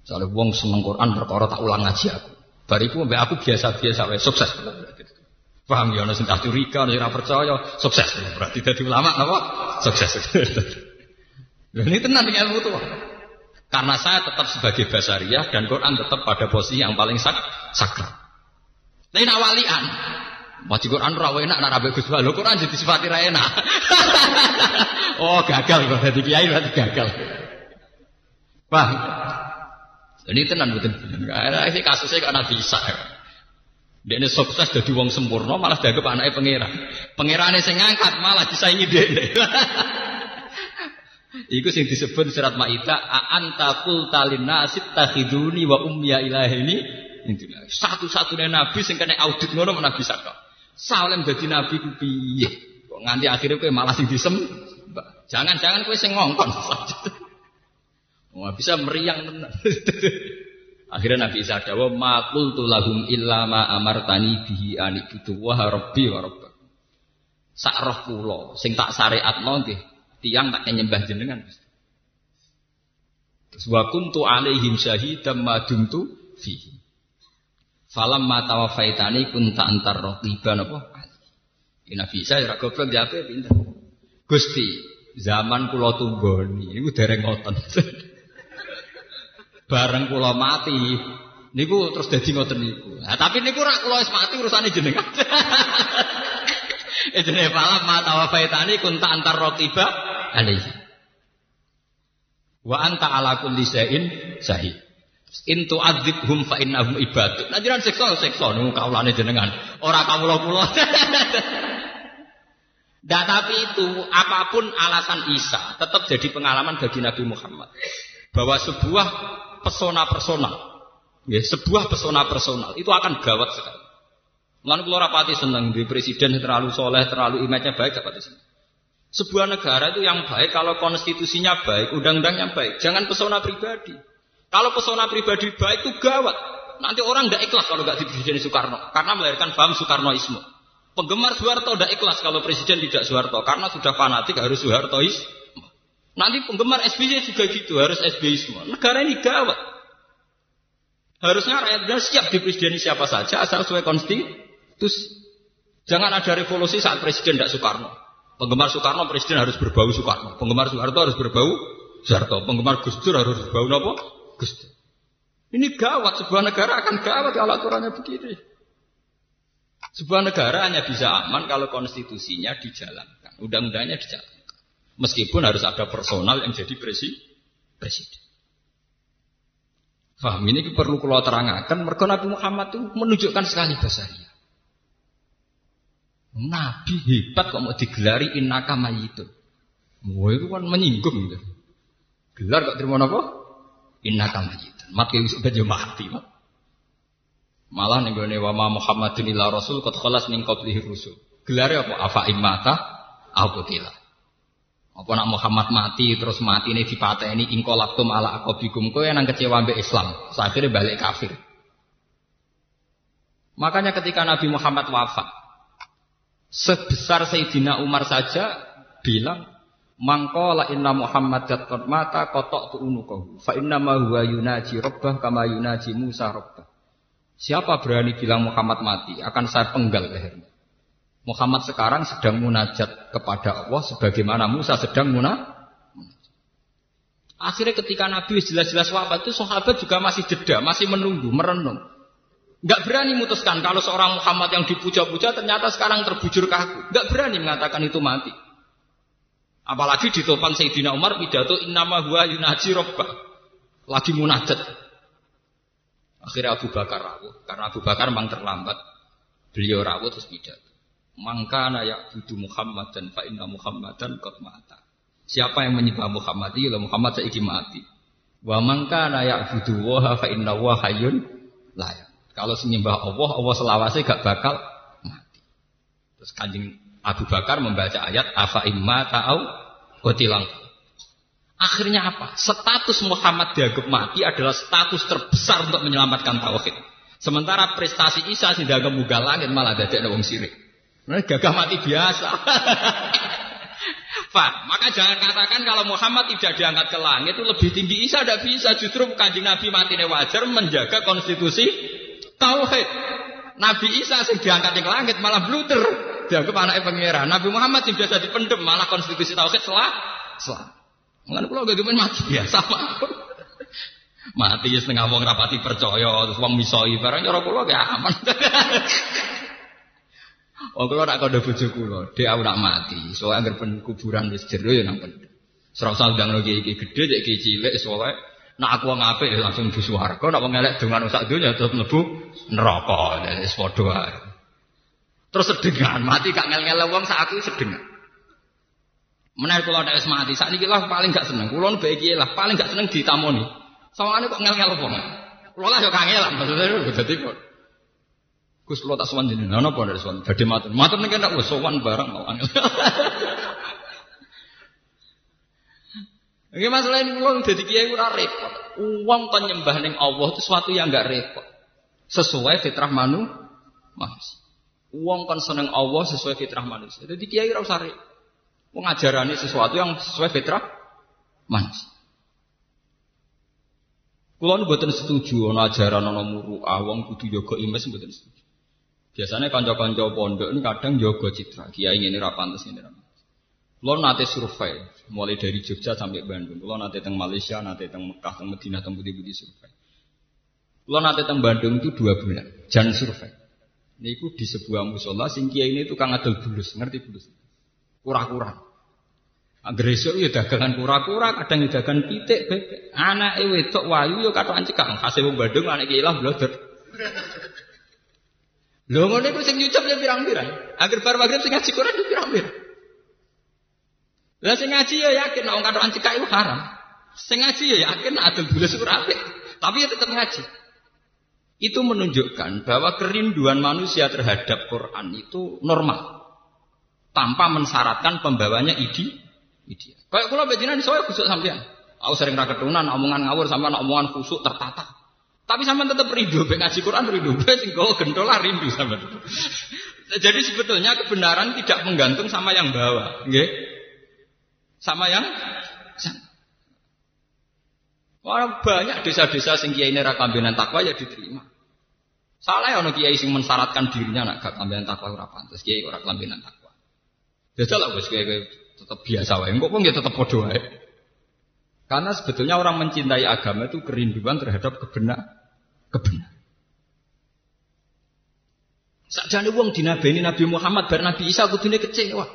Soalnya wong seneng Quran perkara tak ulang ngaji aku. Bariku be aku biasa-biasa wae sukses. Paham ya ana sing tak curiga, ana ora percaya, sukses. Berarti dadi ulama napa? Sukses. ini tenan ilmu tuh. Karena saya tetap sebagai basariah dan Quran tetap pada posisi yang paling sak sakral. Lain awalian, Maji Quran ra enak nak rabe Gus Lho Quran jadi sifat ra enak. oh, gagal kok dadi kiai berarti gagal. Wah. Ini tenan betul. Karena ini kasusnya kok Nabi Isa. Dia ini sukses jadi wong sempurna malah dianggap anaknya pangeran. Pangerannya sing ngangkat malah disaingi dia. Iku sing disebut surat Ma'idah anta qulta nasit takhiduni wa ummiya ini satu-satunya nabi sing kena audit ngono Nabi Saka. Salem dadi nabi ku piye? Kok nganti akhirnya kowe malah sing disem. Jangan-jangan kowe sing ngongkon. Wah bisa meriang tenan. Akhirnya Nabi Isa dawa makul tulahum illa ma amartani bihi anik butuh wah rabbi wa rabbak. Sak roh kula sing tak syariatno nggih tiang tak nyembah jenengan. Terus wa kuntu alaihim syahidam ma dumtu fihi. Falam ma tawafaitani kunta antar raqiban apa? Ini Nabi Isa ya goblok ya pinter. Gusti, zaman kula tunggoni niku dereng ngoten. bareng kula mati niku terus dadi ngoten niku. Nah, tapi niku rak kula wis mati urusane jenengan. Eh jenenge pala mata wa faitani kunta antar rotiba alaihi. Wa anta ala kulli syai'in sahih. In tu'adzibhum fa innahum ibadu. Nah jenengan siksa siksa kaulane jenengan. Ora kawula kula. Nah, tapi itu apa pun alasan Isa tetap jadi pengalaman bagi Nabi Muhammad bahwa sebuah pesona personal, ya, sebuah pesona personal itu akan gawat sekali. Lalu kalau rapati senang di presiden terlalu soleh, terlalu image-nya baik, dapat senang. Sebuah negara itu yang baik kalau konstitusinya baik, undang-undangnya baik. Jangan pesona pribadi. Kalau pesona pribadi baik itu gawat. Nanti orang tidak ikhlas kalau nggak di Presiden Soekarno, karena melahirkan paham Soekarnoisme. Penggemar Soeharto tidak ikhlas kalau presiden tidak Soeharto, karena sudah fanatik harus Soehartois. Nanti penggemar SBY juga gitu, harus SBYisme. Negara ini gawat. Harusnya rakyat benar siap di presiden siapa saja asal sesuai konstitusi. Jangan ada revolusi saat presiden tidak Soekarno. Penggemar Soekarno presiden harus berbau Soekarno. Penggemar Soeharto harus berbau Soeharto. Penggemar Gus Dur harus berbau apa? Gus Dur. Ini gawat. Sebuah negara akan gawat kalau aturannya begini. Sebuah negara hanya bisa aman kalau konstitusinya dijalankan. Undang-undangnya dijalankan. Meskipun harus ada personal yang jadi presiden. Faham ini perlu kalau terangkan. Mereka Nabi Muhammad itu menunjukkan sekali basaria. Nabi hebat kok mau digelari innaka itu. Wah itu kan menyinggung. Gelar kok terima apa? Innaka mayitun. Mati wis udah mati. Malah nih gue wama Muhammadin illa rasul kot khalas ning qablihi rusul. Gelar apa? Afa imata aku tilah. Apa nak Muhammad mati terus mati ini dipateni ingkolaktum ala akobikum kowe yang kecewa mbek Islam. Akhirnya balik kafir. Makanya ketika Nabi Muhammad wafat, sebesar Sayyidina Umar saja bilang, Mangkola inna Muhammad jatqad mata kotok tu unukahu. Fa inna ma huwa yunaji robbah kama yunaji Musa robbah. Siapa berani bilang Muhammad mati, akan saya penggal lehernya. Muhammad sekarang sedang munajat kepada Allah sebagaimana Musa sedang munajat. Akhirnya ketika Nabi jelas-jelas wafat itu sahabat juga masih jeda, masih menunggu, merenung. Gak berani memutuskan kalau seorang Muhammad yang dipuja-puja ternyata sekarang terbujur kaku. Gak berani mengatakan itu mati. Apalagi di topan Sayyidina Umar pidato innama huwa yunaji robbah. Lagi munajat. Akhirnya Abu Bakar rawuh. Karena Abu Bakar memang terlambat. Beliau rawuh terus pidato. Mangkana budu Muhammad dan fa inna Muhammadan qad mata. Siapa yang menyembah Muhammad ya Muhammad saiki mati. Wa mangkana budu wa fa inna wa hayyun layak. Kalau menyembah Allah, Allah selawase gak bakal mati. Terus kanjeng Abu Bakar membaca ayat afa imma ta'au qutilang. Akhirnya apa? Status Muhammad dianggap mati adalah status terbesar untuk menyelamatkan tauhid. Sementara prestasi Isa sing dianggap muga langit malah dadek wong sirik. Nah, gagah mati biasa. Pak, maka jangan katakan kalau Muhammad tidak diangkat ke langit itu lebih tinggi Isa tidak bisa. Justru kanjeng Nabi mati wajar menjaga konstitusi tauhid. Nabi Isa yang diangkat ke langit malah bluter. Dianggap anaknya pangeran. Nabi Muhammad yang biasa dipendem malah konstitusi tauhid selah selah. Mengenai pulau gak mati biasa pak. mati ya setengah wong rapati percaya terus wong misoi barang cara pulau gak aman. Oh kula nak bojo kula, dhek aku nak mati. So anggere pen kuburan wis ya nang pendem. Serasa ndang iki iki gedhe iki cilik soalé Nak aku wong ya langsung di swarga, nak wong elek dongan sak donya terus mlebu neraka. Wis padha. Terus sedengan mati gak ngel-ngel wong sak aku sedengan. Kula nek wis mati, sak niki lah paling gak seneng. Kula nu bae lah, paling gak seneng ditamoni. Sawangane kok ngel-ngel wong. Kula lah yo kangelan maksudnya dadi kok. Gus kula tak sowan jenengan napa nek sowan badhe matur. Matur nek nek wis sowan bareng mau angel. Ini masalah ini uang jadi kiai ora repot. Uang nyembah ning Allah itu sesuatu yang enggak repot. Sesuai fitrah manu manusia. Uang kan seneng Allah sesuai fitrah manusia. Jadi kiai ora usah repot. Pengajarannya sesuatu yang sesuai fitrah manusia. Kulo boten setuju ana ajaran ana muru awang kudu jaga imes boten setuju. Biasanya kanca-kanca pondok ini kadang jaga citra. Kiai ini ra pantes ini ra. Kulo nate survei mulai dari Jogja sampai Bandung. Kulo nate teng Malaysia, nate teng Mekah, teng Madinah, teng budi-budi survei. Kulo nate teng Bandung itu dua bulan, jangan survei. Niku di sebuah musola sing kiai ini tukang adol bulus, ngerti bulus? Kura-kura. Agresor ya dagangan kura-kura, kadang ya dagangan pitik, bebek. Anak wedok wayu ya katokan cekak. Hasil wong Bandung anak kiai lah blodor. Lho ngono iku sing nyucup ya pirang-pirang. Agar bar magrib sing ngaji ya pirang-pirang. Lah sing ngaji ya yakin nek wong cekak itu haram. Sing ngaji ya yakin adol bulus apik. Tapi ya tetap ngaji. Itu menunjukkan bahwa kerinduan manusia terhadap Quran itu normal. Tanpa mensyaratkan pembawanya ide ideal. Kayak kula bejinan saya khusuk sampean. Aku sering ra ketunan omongan ngawur sampean omongan khusuk tertata. Tapi sampean tetap rindu ben ngaji Quran rindu ben sing gendola rindu. Jadi sebetulnya kebenaran tidak menggantung sama yang bawa, nggih. Sama yang Orang banyak desa-desa sing kiai ini rakambinan takwa ya diterima. Salah ya kiai sing mensyaratkan dirinya nak gak kambinan takwa ora pantes, kiai ora kambinan takwa. Jajal lah wis kiai tetap biasa wae. Pun ya tetap bodoh wae. Karena sebetulnya orang mencintai agama itu kerinduan terhadap kebenar, kebenar. Sakjane wong dinabeni Nabi Muhammad bar Nabi Isa kudune kecewa.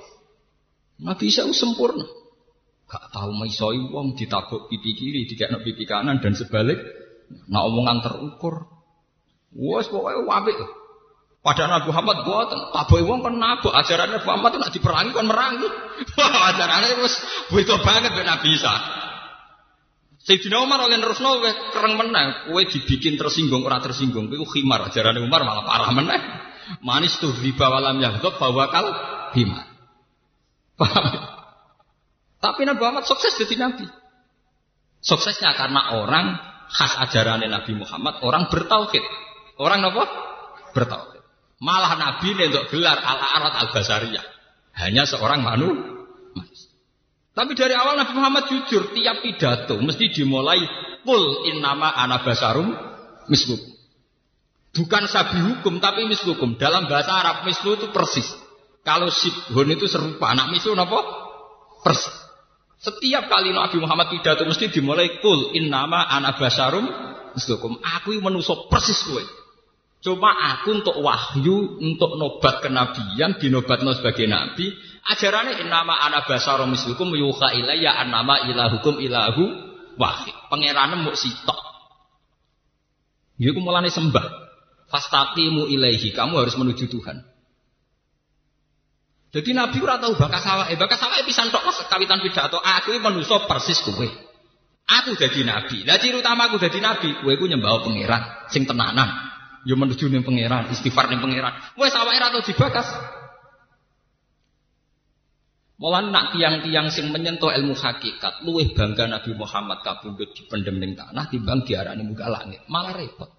Nabi Isa itu sempurna. Gak tahu maisoi wong ditabuk pipi kiri, dikekno pipi kanan dan sebalik. Nah omongan terukur. Wes pokoknya apik. Padahal Nabi Muhammad buatan, taboy wong kan nabok ajarannya Muhammad nak diperangi kan merangi. Ajarannya wis butuh banget ben Nabi Isa. Sayyidina Umar oleh nerusno kereng meneh, kowe dibikin tersinggung ora tersinggung, kowe khimar ajarannya Umar malah parah meneh. Manis tuh riba walam yaghdab bahwa kal himar. Paham? Tapi Nabi Muhammad sukses jadi nabi. Suksesnya karena orang khas ajarannya Nabi Muhammad, orang bertauhid. Orang apa? Bertauhid. Malah Nabi untuk gelar ala arat al basariyah. Hanya seorang manu. Tapi dari awal Nabi Muhammad jujur, tiap pidato mesti dimulai kul innama ana basarum mislukum. Bukan sabi hukum tapi mislukum. Dalam bahasa Arab mislu itu persis. Kalau sibhun itu serupa. Anak mislu apa? Persis. Setiap kali Nabi Muhammad pidato mesti dimulai kul innama ana basarum mislukum. Aku menusuk persis kowe. Cuma aku untuk wahyu, untuk nobat kenabian, dinobatno sebagai nabi. Ajarannya nama anak basarum mislukum yuha nama ilahukum ilahu wahid. Pangerannya mau sitok. Iku mulane sembah. Fastaqimu ilaihi, kamu harus menuju Tuhan. Jadi Nabi ora tahu bakas eh bakas sawah pisan tok kawitan pidato. Aku manusia persis kowe. Aku jadi nabi. Lah ciri utama aku jadi nabi, kowe ku nyembah pangeran sing tenanan. Ya menuju ning pangeran, istighfar ning pangeran. Wes awake ra tau dibakas. Malah nak tiang-tiang sing menyentuh ilmu hakikat, luwih bangga Nabi Muhammad kabundut dipendem ning tanah timbang diarani muka langit. Malah repot.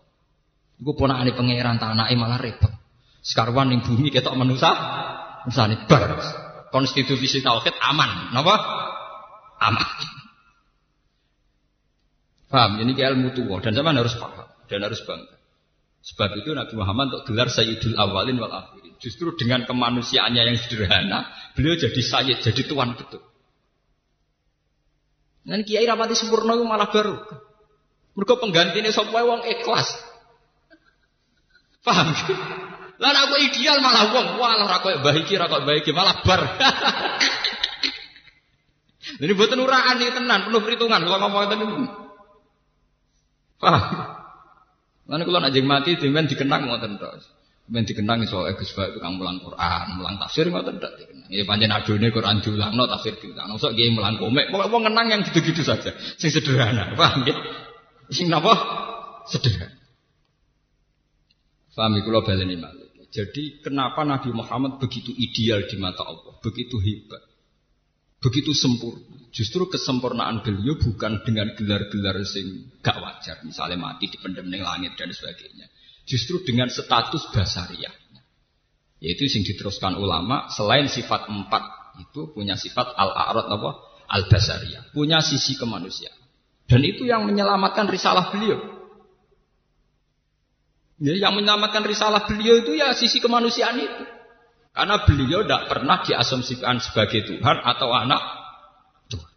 Iku ponakane pangeran tanah malah repot. Sekarwan ning bumi ketok manusa, misale bar. Konstitusi tauhid aman, napa? Aman. Paham? Ini ilmu tua dan zaman harus paham dan harus bangga. Sebab itu Nabi Muhammad untuk gelar Sayyidul Awalin wal Akhirin. Justru dengan kemanusiaannya yang sederhana, beliau jadi sayyid, jadi tuan betul. Dan kiai rapati sempurna itu malah baru. Mereka penggantinya sapa wong ikhlas. Paham? Lah aku ideal malah wong, walah ra koyo mbah iki ra koyo malah bar. Ini buatan uraan nih tenan, penuh perhitungan kalau ngomong tadi. Paham? Lalu kalau nak mati, dimen dikenang ngoten terus. Men dikenang iso Gus Bak tukang mulang Quran, mulang tafsir ngoten ndak dikenang. Ya pancen adone Quran diulangno tafsir diulangno. Sok nggih mulang komik, pokoke wong kenang yang gitu-gitu saja. Sing sederhana, paham nggih? Sing napa? Sederhana. Paham kula baleni malih. Jadi kenapa Nabi Muhammad begitu ideal di mata Allah, begitu hebat, begitu sempurna. Justru kesempurnaan beliau bukan dengan gelar-gelar sing gak wajar, misalnya mati di pendem langit dan sebagainya Justru dengan status basariah. Yaitu yang diteruskan ulama selain sifat empat itu punya sifat al-a'rad apa? Al-basariyah. Punya sisi kemanusiaan. Dan itu yang menyelamatkan risalah beliau. Ya, yang menyelamatkan risalah beliau itu ya sisi kemanusiaan itu. Karena beliau tidak pernah diasumsikan sebagai Tuhan atau anak Tuhan.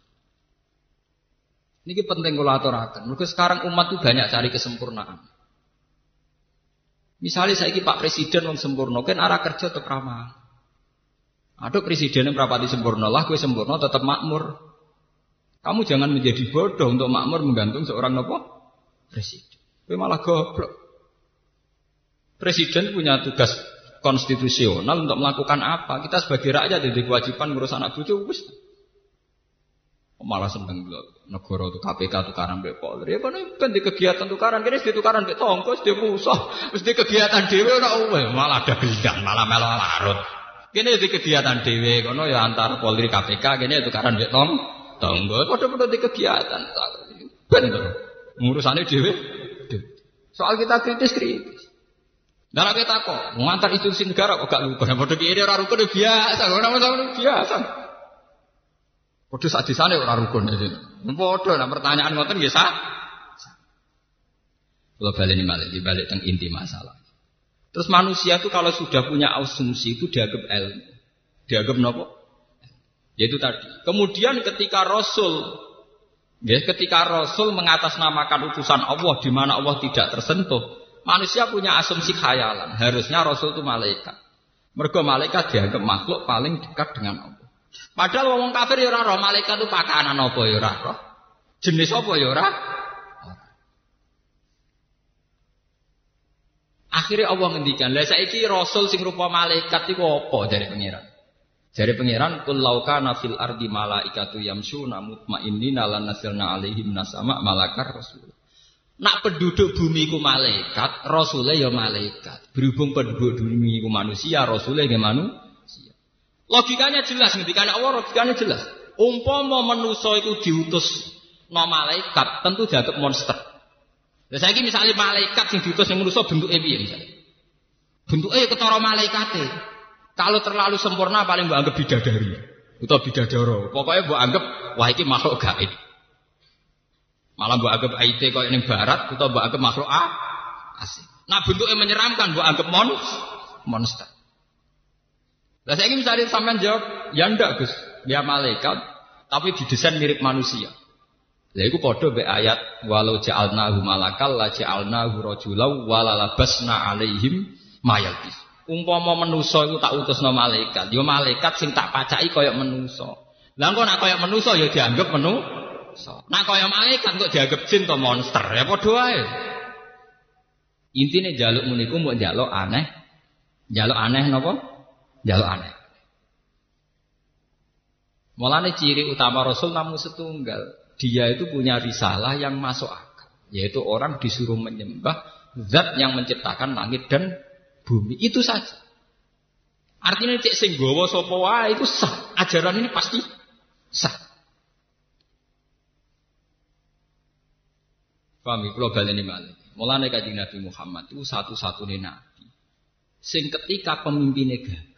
Ini penting kalau aturakan. Maka sekarang umat itu banyak cari kesempurnaan. Misalnya saya Pak Presiden yang sempurna, kan arah kerja tetap ramah. Ada presiden yang di sempurna lah, gue sempurna tetap makmur. Kamu jangan menjadi bodoh untuk makmur menggantung seorang nopo presiden. Gue malah goblok. Presiden punya tugas konstitusional untuk melakukan apa? Kita sebagai rakyat jadi kewajiban ngurus anak cucu, wis. Malah seneng loh negara itu KPK tukaran mbek Polri. Ya kono ben di kegiatan tukaran kene di tukaran mbek tongko, di musuh, di kegiatan dhewe ora uwe, malah ada bidang, malah melo larut. Kene di kegiatan dhewe kono ya antar Polri KPK kene tukaran mbek tong tonggo. Padha-padha di kegiatan. Ben. Ngurusane dhewe. Soal kita kritis kritis. Dalam kita kok, mengantar institusi negara kok gak rukun. Padha kiri ora rukun biasa, ora biasa. Padha sadisane ora rukun iki. Padha nah pertanyaan ngoten sah. Kalau balik ini balik, dibalik tentang inti masalah. Terus manusia itu kalau sudah punya asumsi itu dianggap ilmu, dianggap nopo? Yaitu tadi. Kemudian ketika Rasul, ya, ketika Rasul mengatasnamakan utusan Allah di mana Allah tidak tersentuh, manusia punya asumsi khayalan. Harusnya Rasul itu malaikat. Mergo malaikat dianggap makhluk paling dekat dengan Allah. Padahal wong kafir ya roh malaikat itu pakanan apa ya roh. Jenis apa ya ora? Akhirnya Allah ngendikan, "Lah saiki rasul sing rupa malaikat iku apa?" dari pangeran. Dari pangeran, "Qul law fil ardi malaikatu yamshuna mutmainnina lan nasilna alaihim nasama malakar rasul." Nak penduduk bumi ku malaikat, rasulnya ya malaikat. Berhubung penduduk bumi ku manusia, rasulnya ya manusia. Logikanya jelas, ngendikane Allah logikanya jelas. Umpama manusa iku diutus no malaikat, tentu dianggap monster. Lah saiki misalnya malaikat sing diutus ning manusa bentuke piye misalnya? Bentuke ketara malaikate. Kalau terlalu sempurna paling mbok anggap bidadari atau bidadara. Pokoknya mbok anggap wah iki makhluk gaib. Malah mbok anggap IT koyo ning barat atau mbok anggap makhluk A asing. Nah bentuknya menyeramkan mbok anggap monster. Lah saya ingin misalnya sampean jawab, ya ndak Gus, dia malaikat, tapi didesain mirip manusia. Lah iku padha be ayat walau ja'alnahu malakal la ja'alnahu rajulau walalabasna alaihim mayalbis. Umpama manusa iku tak utusno malaikat, ya malaikat sing tak pacaki kaya manusa. Lah kok nak kaya manusa ya dianggap manusa. Nak kaya malaikat kok dianggap jin to monster, ya padha wae. Intine jaluk muniku mbok jaluk aneh. Jaluk aneh napa? jaluk aneh. Mulane ciri utama Rasul namun setunggal. Dia itu punya risalah yang masuk akal. Yaitu orang disuruh menyembah zat yang menciptakan langit dan bumi. Itu saja. Artinya cek sing gawa sapa wae itu sah. Ajaran ini pasti sah. Paham ya? Kalau baleni malih. Mulane kanjeng Nabi Muhammad itu satu-satunya nabi. Sing ketika pemimpinnya gagal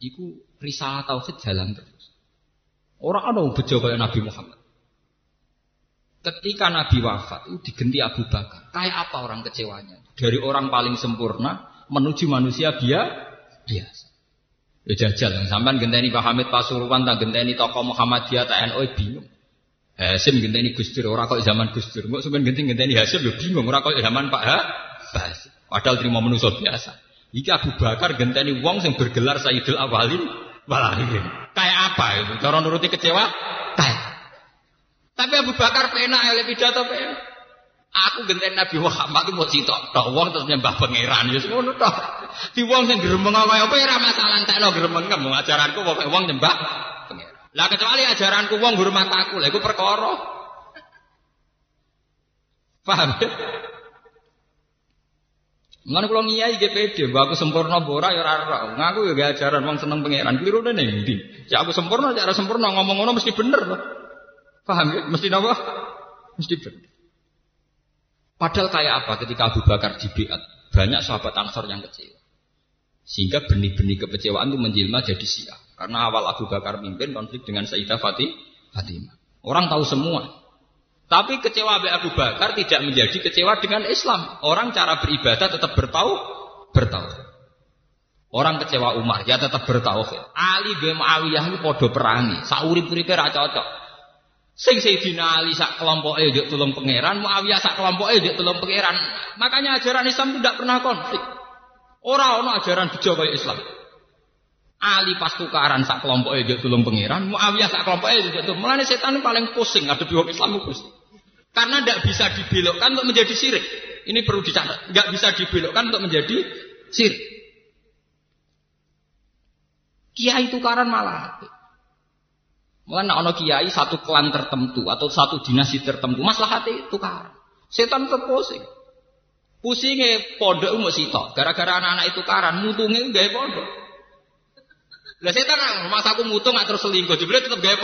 Iku risalah tauhid jalan terus. Orang yang bejo kayak Nabi Muhammad. Ketika Nabi wafat itu digenti Abu Bakar. Kayak apa orang kecewanya? Dari orang paling sempurna menuju manusia dia biasa. Ya jajal, sampai genteni Pak Hamid Pasuruan, tak genteni tokoh Muhammadiyah, tak NU bingung. Hasim genteni Gus Dur, orang kok zaman Gus Dur. Kok sampean genteni Hasim ya bingung, orang kok zaman Pak Ha? Padahal terima manusia biasa. Iki Abu Bakar genteni wong sing bergelar Sayyidul Awalin walakhirin. Kayak apa itu? Cara nuruti kecewa? Kayak. Tapi Abu Bakar penak oleh pidato penak. Aku genteng Nabi Muhammad itu mau sitok tok wong terus nyembah pangeran ya ngono tok. Di wong sing gremeng kaya apa ora masalah entekno gremeng kamu ajaranku pokoke wong nyembah. Lah kecuali ajaranku wong hormat aku, lha iku perkara. Paham? Mengenai kalau ngiyai GPD, aku sempurna bora ya rara. Ngaku ya ajaran wong seneng pangeran. Keliru deh nih. Ya aku sempurna, cara sempurna ngomong-ngomong mesti bener loh. Paham ya? Mesti apa? Mesti bener. Padahal kayak apa ketika Abu Bakar dibiat, banyak sahabat Ansor yang kecewa. Sehingga benih-benih kekecewaan itu menjelma jadi sia. Karena awal Abu Bakar mimpin konflik dengan Sayyidah Fatih, Fatimah. Orang tahu semua. Tapi kecewa Abu Bakar tidak menjadi kecewa dengan Islam. Orang cara beribadah tetap bertau, bertau. Orang kecewa Umar ya tetap bertauhid. Ali bin Muawiyah itu podo perangi. Saurip-uripe ra cocok. Sing Sayyidina Ali sak kelompok njuk tulung pangeran, Muawiyah sak kelompok njuk tulung pangeran. Makanya ajaran Islam tidak pernah konflik. Orang ono ajaran bejo Islam. Ali pas tukaran sak kelompok njuk tulung pangeran, Muawiyah sak kelompok njuk tulung. Mulane setan paling pusing ada wong Islam pusing. Karena tidak bisa dibelokkan untuk menjadi sirik. Ini perlu dicatat. Tidak bisa dibelokkan untuk menjadi sirik. Kiai tukaran malah Mulai nak ono kiai satu klan tertentu atau satu dinasti tertentu, masalah hati itu kan. Setan terpusing. Pusingnya pondok mau sitok. Gara-gara anak-anak itu karan, mutungnya gaya pondok. Lah setan masa aku mutung nggak terus selingkuh, jadi tetap gaya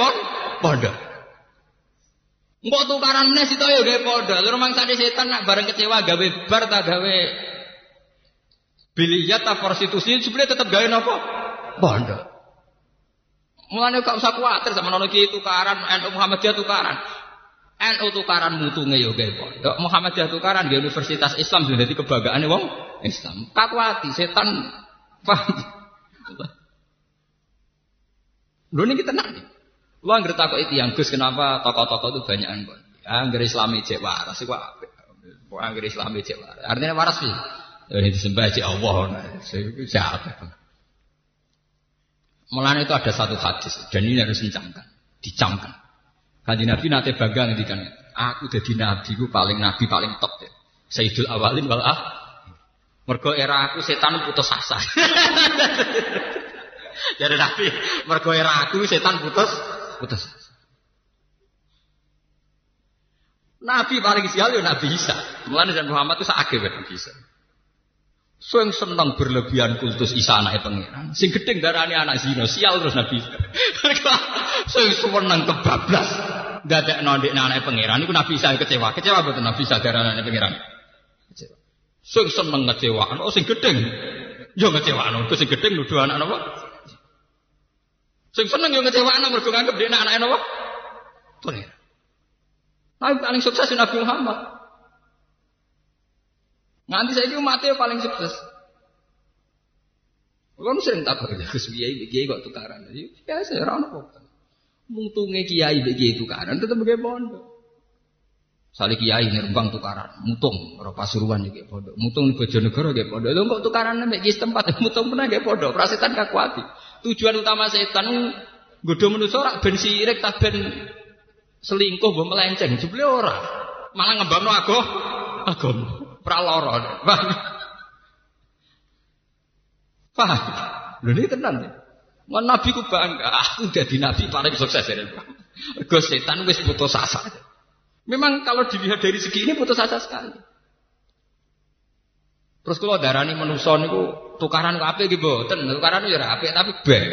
pondok. Engkau tukaran meneh sitok ya pondok. Lalu memang tadi setan nak bareng kecewa gawe bar tak gawe biliyat tak prostitusi, sebenarnya tetap gawe nopo pondok. Mulane gak usah kuatir sama nono kiai tukaran, NU Muhammadiyah tukaran. NU tukaran mutunge yo gawe pondok, Muhammadiyah tukaran di Universitas Islam jadi kebanggaane wong Islam. Kakuati setan paham. Lho niki. Lu anggere takok iki yang Gus kenapa tokoh-tokoh itu banyak kok. Angger Islami cek waras iku apik. Kok angger Islami cek waras. Artinya waras sih. Ini disembah cek Allah. Siapa? Mulanya itu ada satu hadis dan ini harus dicamkan, dicamkan. Kanji Nabi nate bangga ngendikan, aku jadi nabi, aku paling nabi paling top deh. Sayyidul awalin wal ah. Mergo era aku setan putus asa. jadi nabi, mergo era aku setan putus putus. Nabi paling sial ya Nabi Isa. Mulanya dan Muhammad itu sakit Nabi Isa. Sing seneng berlebihan kultus Isa anake pangeran. Sing gedeng darane anak zina, sial terus Nabi. Sing seneng kebablas dadekno ndek anake pangeran iku Nabi Isa kecewa. Kecewa betul Nabi Isa darane anake pangeran. Kecewa. Sing seneng ngecewaan, oh sing gedeng. Yo ngecewaan, sing gedeng nuduh anak napa? Sing seneng yo ngecewaan mergo nganggep dhek anake napa? Nabi paling sukses Nabi Muhammad. Nganti saya itu mati paling sukses. Kan sering tak kerja ke kiai, kiai kok tukaran. Biasa, orang apa? Mutunge kiai, kiai tukaran, tetap begitu pondok. Sali kiai nerbang tukaran, mutung, orang pasuruan juga pondok. Mutung di Bojonegoro juga pondok. Lo kok tukaran nih kiai tempat, mutung pernah juga pondok. Prasetan kakuati. Tujuan utama setan Godo manusia ora ben sirik tak ben selingkuh mbok melenceng. Jebule ora. Malah ngembangno ago agama praloro. Paham? Paham? Lho ini tenan. Mau nabi ku bangga, aku jadi nabi paling sukses ya. Gus setan wis putus asa. Memang kalau dilihat dari segi ini putus asa sekali. Terus kalau darani manusia niku tukaran kabeh iki mboten, tukaran ya ora tapi ben.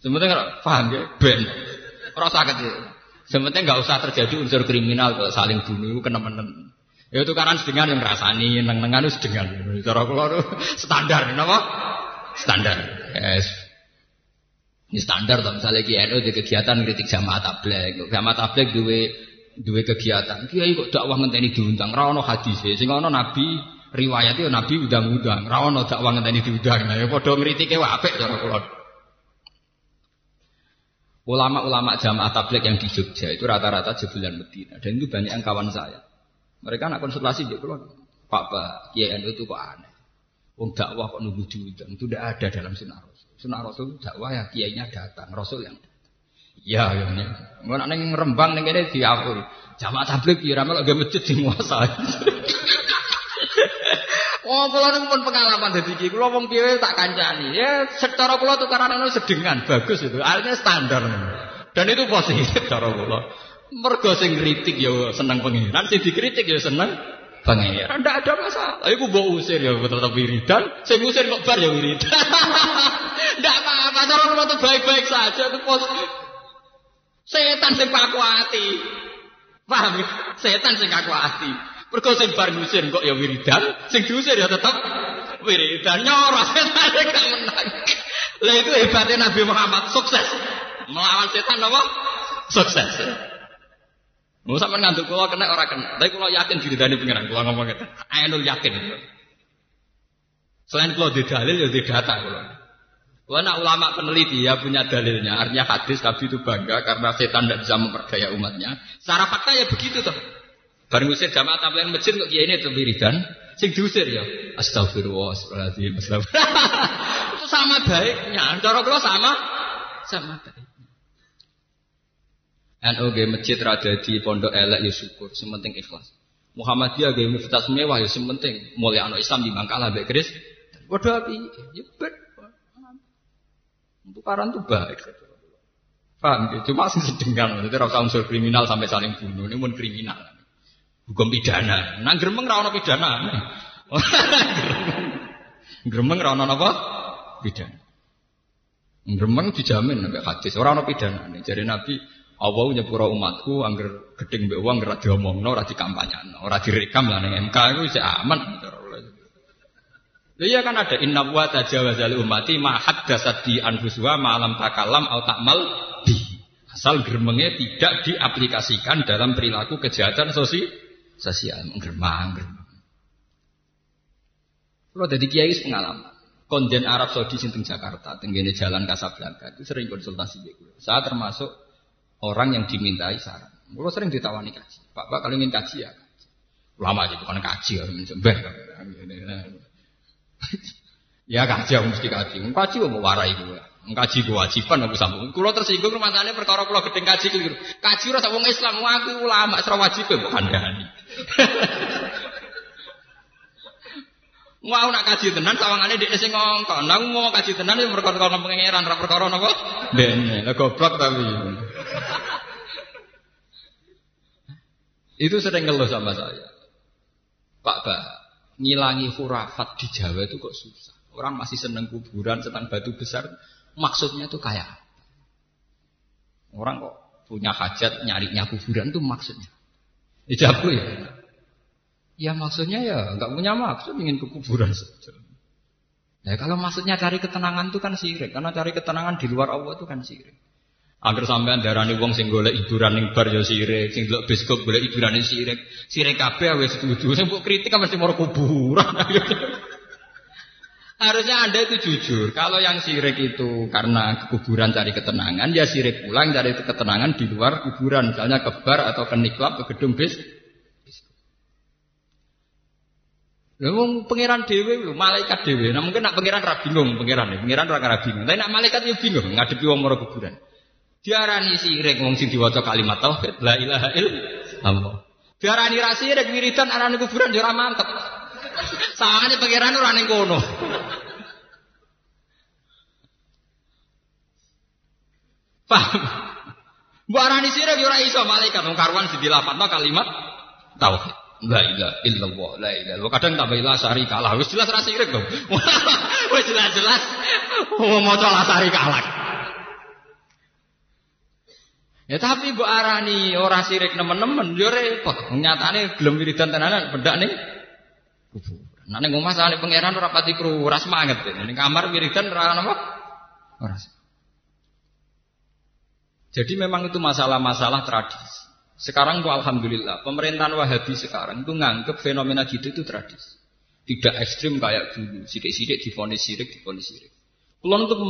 Sebenarnya paham ya, ben. Ora sakit ya. Sebenarnya nggak usah terjadi unsur kriminal kalau saling bunuh kena menen. Ya itu karena sedengan yang rasani, neng-nengan itu sedengan. Cara kula standar, napa? Standar. Yes. Ini standar toh misalnya KNU di kegiatan kritik jamaah tabligh. Jamaah tabligh duwe duwe kegiatan. Kiai kok dakwah ngenteni diundang, ra ono hadis. Sing ono nabi riwayat itu nabi undang-undang, ra ono dakwah ngenteni diundang. Nah, ya padha ngritike wae apik cara kula. Ulama-ulama jamaah tabligh yang di Jogja itu rata-rata jebulan Medina dan itu banyak yang kawan saya. Mereka nak konsultasi dia keluar. Pak Pak Kiai itu kok aneh. Wong dakwah kok nunggu diundang itu tidak ada dalam sunnah Rasul. Sunnah Rasul dakwah ya kiainya datang, Rasul yang datang. Iya, ya. Ngono nek ning Rembang ning kene. Jamaah tabligh ya melok ge masjid sing nguasai. Oh, kula niku pun pengalaman dadi iki. Kula wong piye tak kancani. Ya secara kula tukaran ono sedengan bagus itu. Artinya standar. Dan itu positif cara kula. Mergo sing kritik ya seneng pengiran, sing dikritik ya seneng pengiran. Ndak ada masalah. Iku mbok usir ya tetep wiridan, sing usir kok bar ya wiridan. Ndak apa-apa, cara kula tuh baik-baik saja itu positif. Setan sing aku hati. Paham? Setan sing aku hati. Mergo sing bar kok ya wiridan, sing diusir ya tetep wiridan nyoros setan gak menang. Lah itu hebatnya Nabi Muhammad sukses. Melawan setan apa? Sukses. Mau sampe ngantuk kula kena ora kena. Tapi kula yakin diridani pengiran kula ngomong ngeten. Ainul yakin. Selain kula di dalil ya di data kula. Karena ulama peneliti ya punya dalilnya. Artinya hadis Nabi itu bangga karena setan tidak bisa memperdaya umatnya. Secara fakta ya begitu tuh. Bareng usir jamaah tabligh masjid kok kiai ini itu wiridan, sing diusir ya. Astagfirullah, astagfirullah. itu sama baiknya. Cara kalau sama sama baik. NU ge masjid rada di pondok elek ya syukur, sementing ikhlas. Muhammadiyah ge universitas mewah ya sementing mulai anak Islam di Bangkalan mbek Kris. Padha api, ya bet. Tukaran tuh baik. Paham? Cuma sih sedengan. Jadi rasa unsur kriminal sampai saling bunuh. Ini pun kriminal. Hukum pidana. Nah gremeng rawon pidana. gremeng rawon apa? Pidana. Gremeng dijamin sampai hadis. Orang pidana. Jadi Nabi Allah nyepura umatku angger gedeng mbek wong ora diomongno, ora dikampanyano, ora direkam lah ning MK iku wis aman. Iya kan ada inna wa tajawaza li ummati ma haddatsat di anfusuha ma lam takalam au takmal bi. Asal geremengnya tidak diaplikasikan dalam perilaku kejahatan sosi sosial. Geremang, geremang. Kalau dari kiai pengalaman. Konden Arab Saudi sinting Jakarta, tenggene jalan Kasablanka itu sering konsultasi gitu. Saya termasuk orang yang dimintai saran. Kalau sering ditawani kaji. Pak, Pak kalau ingin kaji ya. Lama aja bukan kaji ya, sembah. ya kaji aku mesti kaji. Kaji mau warai gue. Kaji kewajiban aku sambung. Kulo tersinggung rumahane perkara kulo gedeng kaji keliru. Kaji ora wong Islam, aku ulama ora wajib mbok kandhani. Mau nak kaji tenan sawangane dhek sing ngongkon. Nah, mau kaji tenan ya perkara ngomong pangeran ora perkara napa? Dene, lah goblok tapi. Itu sering ngeluh sama saya. Pak Bah, ngilangi hurafat di Jawa itu kok susah. Orang masih seneng kuburan, senang batu besar. Maksudnya itu kayak apa? Orang kok punya hajat nyarinya kuburan itu maksudnya. Ijabku ya. Ya maksudnya ya nggak punya maksud ingin ke kuburan saja. Ya kalau maksudnya cari ketenangan itu kan sirik, karena cari ketenangan di luar Allah itu kan sirik. Agar sampean darani wong sing golek hiburan ning bar ya sirik, sing delok bioskop golek hiburan ning sirik. Sirik kabeh wis setuju. Sing mbok kritik kan mesti mau kuburan. Harusnya Anda itu jujur. Kalau yang sirik itu karena kuburan cari ketenangan, ya sirik pulang cari ketenangan di luar kuburan. Misalnya ke bar atau ke niklab, ke gedung bis. Wong pangeran lho, malaikat dhewe. Nah mungkin nak pangeran ra bingung, pangeran ya, pangeran ra bingung. Tapi nak malaikat yo bingung ngadepi wong mara kuburan. Diarani sirik wong sing diwaca kalimat tauhid la ilaha illallah. Diarani ra sirik wiridan arane kuburan yo ora mantep. Sawangane pangeran ora ning kono. Paham? Mbok arani sirik yo ora iso malaikat wong karuan dilafadzno kalimat tauhid. La ilaha illallah, la ilaha Kadang tambah ilah sari kalah. Wis jelas ra sirik dong. Wis jelas-jelas wong maca lasari kalah. Ya tapi bu arani orang sirik nemen-nemen yo repot. Nyatane gelem wiridan tenanan bedak nih kuburan. Nah ning omah sane pangeran ora pati kru, ora semangat. Ning kamar wiridan ora apa? Ora. Jadi memang itu masalah-masalah tradisi. Sekarang tuh alhamdulillah pemerintahan Wahabi sekarang itu nganggep fenomena gitu itu tradisi. Tidak ekstrim kayak dulu. Sidik-sidik difonis sirik, difonis sirik. Kulon untuk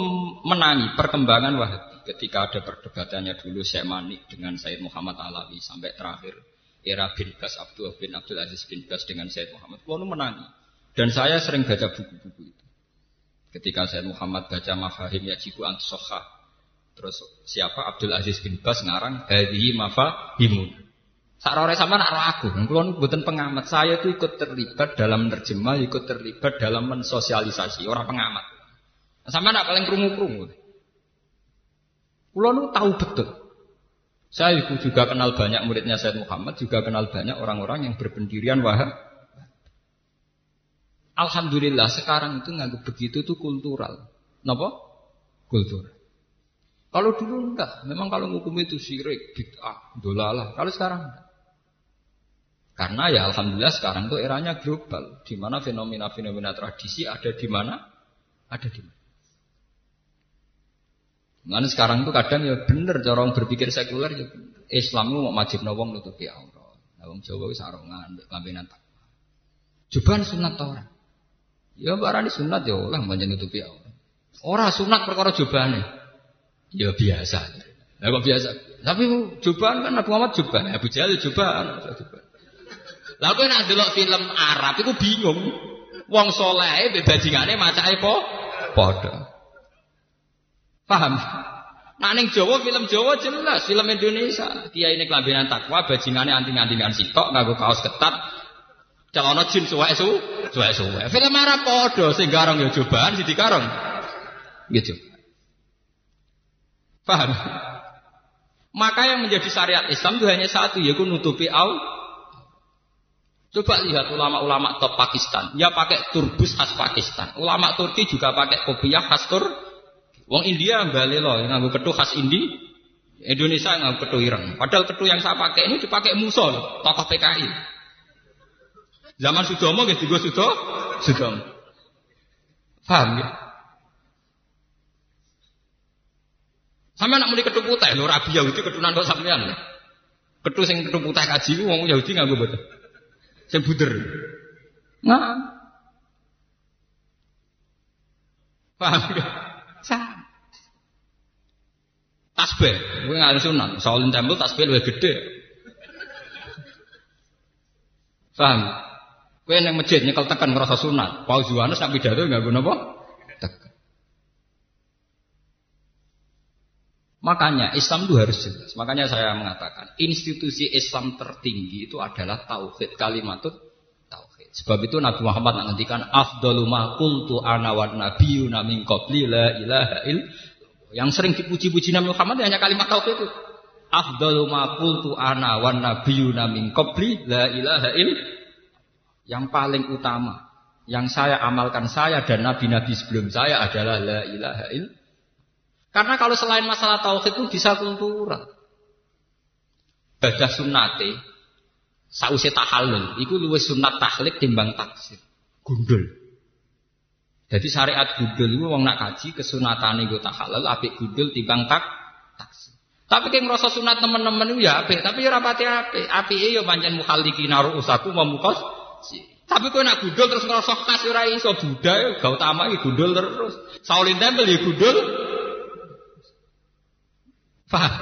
menangi perkembangan Wahabi ketika ada perdebatannya dulu Syekh Manik dengan Said Muhammad Alawi sampai terakhir era bin Bas Abdul bin Abdul Aziz bin Bas dengan Said Muhammad. Kulon menangi dan saya sering baca buku-buku itu. Ketika Said Muhammad baca Mafahim Yajibu Antusoha Terus siapa Abdul Aziz bin Bas ngarang hadhihi mafahimun. Sarore sama nak aku, kulon buatan pengamat. Saya itu ikut terlibat dalam terjemah, ikut terlibat dalam mensosialisasi orang pengamat. Sama nak paling kerungu-kerungu. Kulon tahu betul. Saya juga kenal banyak muridnya Said Muhammad, juga kenal banyak orang-orang yang berpendirian wahab. Alhamdulillah sekarang itu nggak begitu itu kultural. Napa? Kultural. Kalau dulu enggak, memang kalau hukum itu syirik, bid'ah, dolalah. Kalau sekarang enggak. Karena ya alhamdulillah sekarang itu eranya global, di mana fenomena-fenomena tradisi ada di mana, ada di mana. Mana sekarang itu kadang ya bener cara orang berpikir sekuler ya. Islam itu mau wajib nawang nutupi aurat. Nawang Jawa itu sarongan, lambenan tak. Cobaan sunat orang. Ya barani sunat ya oleh banyak nutupi aurat. Orang sunat perkara cobaan Ya biasa. Nah, kok biasa? Tapi cobaan kan Nabi Muhammad cobaan, Abu Jahal cobaan. Lah kowe nek delok film Arab iku bingung. Wong saleh mbek bajingane macake po padha. Paham? Nah ning Jawa film Jawa jelas, film Indonesia. Kiai ini kelambinan takwa, bajingane anting-antingan sitok nganggo kaos ketat. Celana jin suwek su, suwek suwek. Film Arab padha sing garong ya cobaan sing dikarong. Gitu. Paham? Maka yang menjadi syariat Islam itu hanya satu, yaitu nutupi au Coba lihat ulama-ulama top Pakistan. Ya pakai turbus khas Pakistan. Ulama Turki juga pakai kopiah khas Tur. Wong India balik loh, nganggo ketu khas Indi. Indonesia nganggo ketu ireng. Padahal ketu yang saya pakai ini dipakai Musol, tokoh PKI. Zaman Sudomo gitu gue Sudo, Sudomo. Paham ya? Sama nak mulai ketu putih, lo rabi Yahudi ketunan kok sampean. Ketu sing ketu putih kaji, wong Yahudi nganggo betul. Sing buder. Nah. Paham gak? Sama. Tasbih, gue nggak ada sunat. Shaolin Temple tasbih lebih gede. Paham? Gue yang masjid nyekel tekan ngerasa sunat. Paus Yohanes nak pidato nggak guna apa? Tekan. Makanya Islam itu harus jelas. Makanya saya mengatakan institusi Islam tertinggi itu adalah tauhid kalimatut tauhid. Sebab itu Nabi Muhammad menghentikan afdalu ma qultu ana wa nabiyyuna min qabli la ilaha il yang sering dipuji-puji Nabi Muhammad hanya kalimat tauhid itu. Afdalu ma qultu ana wa nabiyyuna min qabli la ilaha il yang paling utama yang saya amalkan saya dan nabi-nabi sebelum saya adalah la ilaha il karena kalau selain masalah tauhid itu bisa kultural. Badah sunnate sause tahallul iku luwih sunat tahlil timbang taksir. Gundul. Jadi syariat gundul itu wong nak kaji kesunatane go tahallul apik gundul timbang tak taksir. Tapi kayak ngerasa sunat teman-teman itu ya apik, tapi ya rapati apik. Apike ya pancen mukhaliki naruh usaku memukos. Tapi kau nak gundul terus ngerasa khas ora iso budaya, gak utama iki gundul terus. Saulin tempel ya gundul, Paham?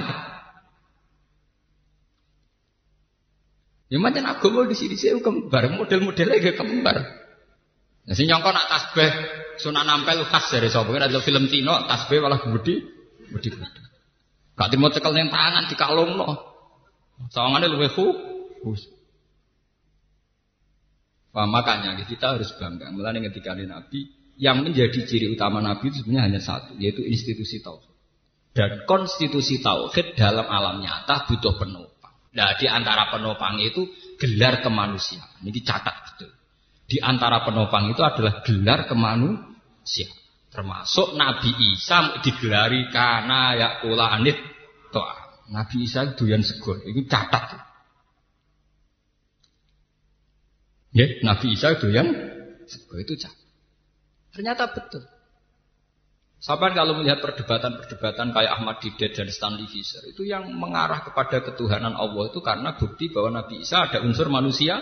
Ya macam agama di sini saya kembar, model-modelnya kayak kembar. Nah, si nyongko nak tasbih sunah nampel khas dari sapa ada film Tino tasbih malah gede, gede gede. Gak mau tekel yang tangan di kalung no. Sawangannya lebih khusus. Nah, makanya kita harus bangga. Mulai ketika Nabi yang menjadi ciri utama Nabi itu sebenarnya hanya satu, yaitu institusi tauhid. Dan konstitusi tauhid dalam alam nyata butuh penopang. Nah, di antara penopang itu gelar kemanusiaan. Ini dicatat betul. Di antara penopang itu adalah gelar kemanusiaan. Termasuk Nabi Isa digelari karena ya kula anit toa. Nabi Isa doyan sego. Itu catat. Ya, Nabi Isa doyan sego itu catat. Ternyata betul. Sahabat kalau melihat perdebatan-perdebatan kayak Ahmad Didat dan Stanley Fisher itu yang mengarah kepada ketuhanan Allah itu karena bukti bahwa Nabi Isa ada unsur manusia,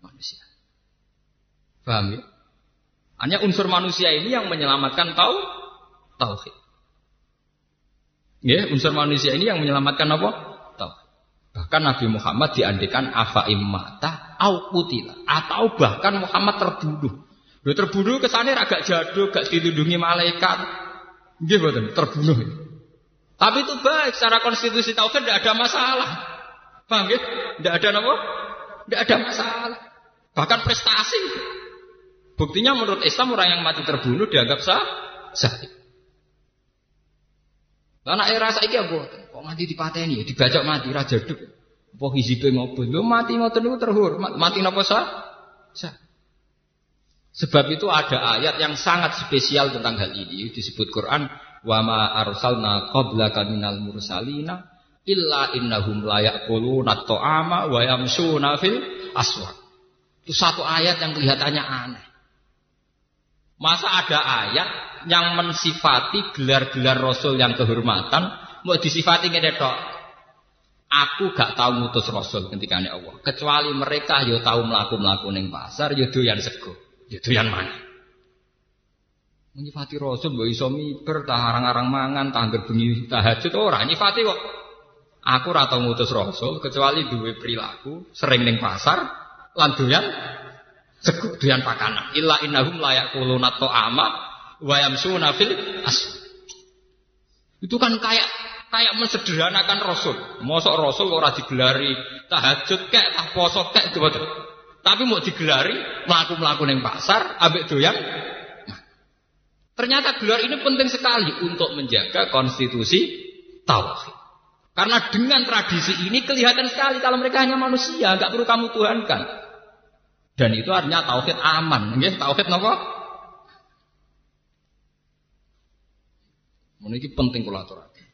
manusia. Paham ya? Hanya unsur manusia ini yang menyelamatkan tau, tauhid. Ya, unsur manusia ini yang menyelamatkan apa? Tauhid. Bahkan Nabi Muhammad diandikan afa immata au kutila atau bahkan Muhammad terbunuh. Dia terbunuh kesannya agak jadul, gak dilindungi malaikat, Nggih mboten terbunuh. Tapi itu baik secara konstitusi tauhid tidak ada masalah. Paham ya? Tidak ada apa? Tidak ada masalah. Bahkan prestasi. Buktinya menurut Islam orang yang mati terbunuh dianggap sah sahih. Lah era saiki apa? Kok mati dipateni ya dibacok mati raja duk. Apa hizibe ngopo? Lho mati ngoten niku terhormat. Mati napa sah? Sah. Sebab itu ada ayat yang sangat spesial tentang hal ini disebut Quran wa ma arsalna qablaka minal mursalina illa innahum la yaquluna ta'ama wa yamshuna fil aswaq. Itu satu ayat yang kelihatannya aneh. Masa ada ayat yang mensifati gelar-gelar rasul yang kehormatan mau disifati ngene tok. Aku gak tahu ngutus rasul ketika Allah. Kecuali mereka yo ya tahu melaku-melaku ning pasar yo ya doyan sego. Yo ya doyan mana? Menyifati rasul mbok iso miber tah arang-arang mangan tah bengi tahajud ora nyifati kok. Aku ora tau ngutus rasul kecuali duwe perilaku sering ning pasar lan doyan Sego doyan pakanan. Illa innahum layak kuluna ta'ama wa yamsuna fil as. Itu kan kayak kayak mensederhanakan Rasul. Mosok Rasul ora digelari tahajud kek, tah poso kek Tapi mau digelari melaku-melaku ning pasar ambek doyan. ternyata gelar ini penting sekali untuk menjaga konstitusi tauhid. Karena dengan tradisi ini kelihatan sekali kalau mereka hanya manusia, nggak perlu kamu tuhankan. Dan itu artinya tauhid aman. Nggih, tauhid napa? Meniki penting kula aturaken.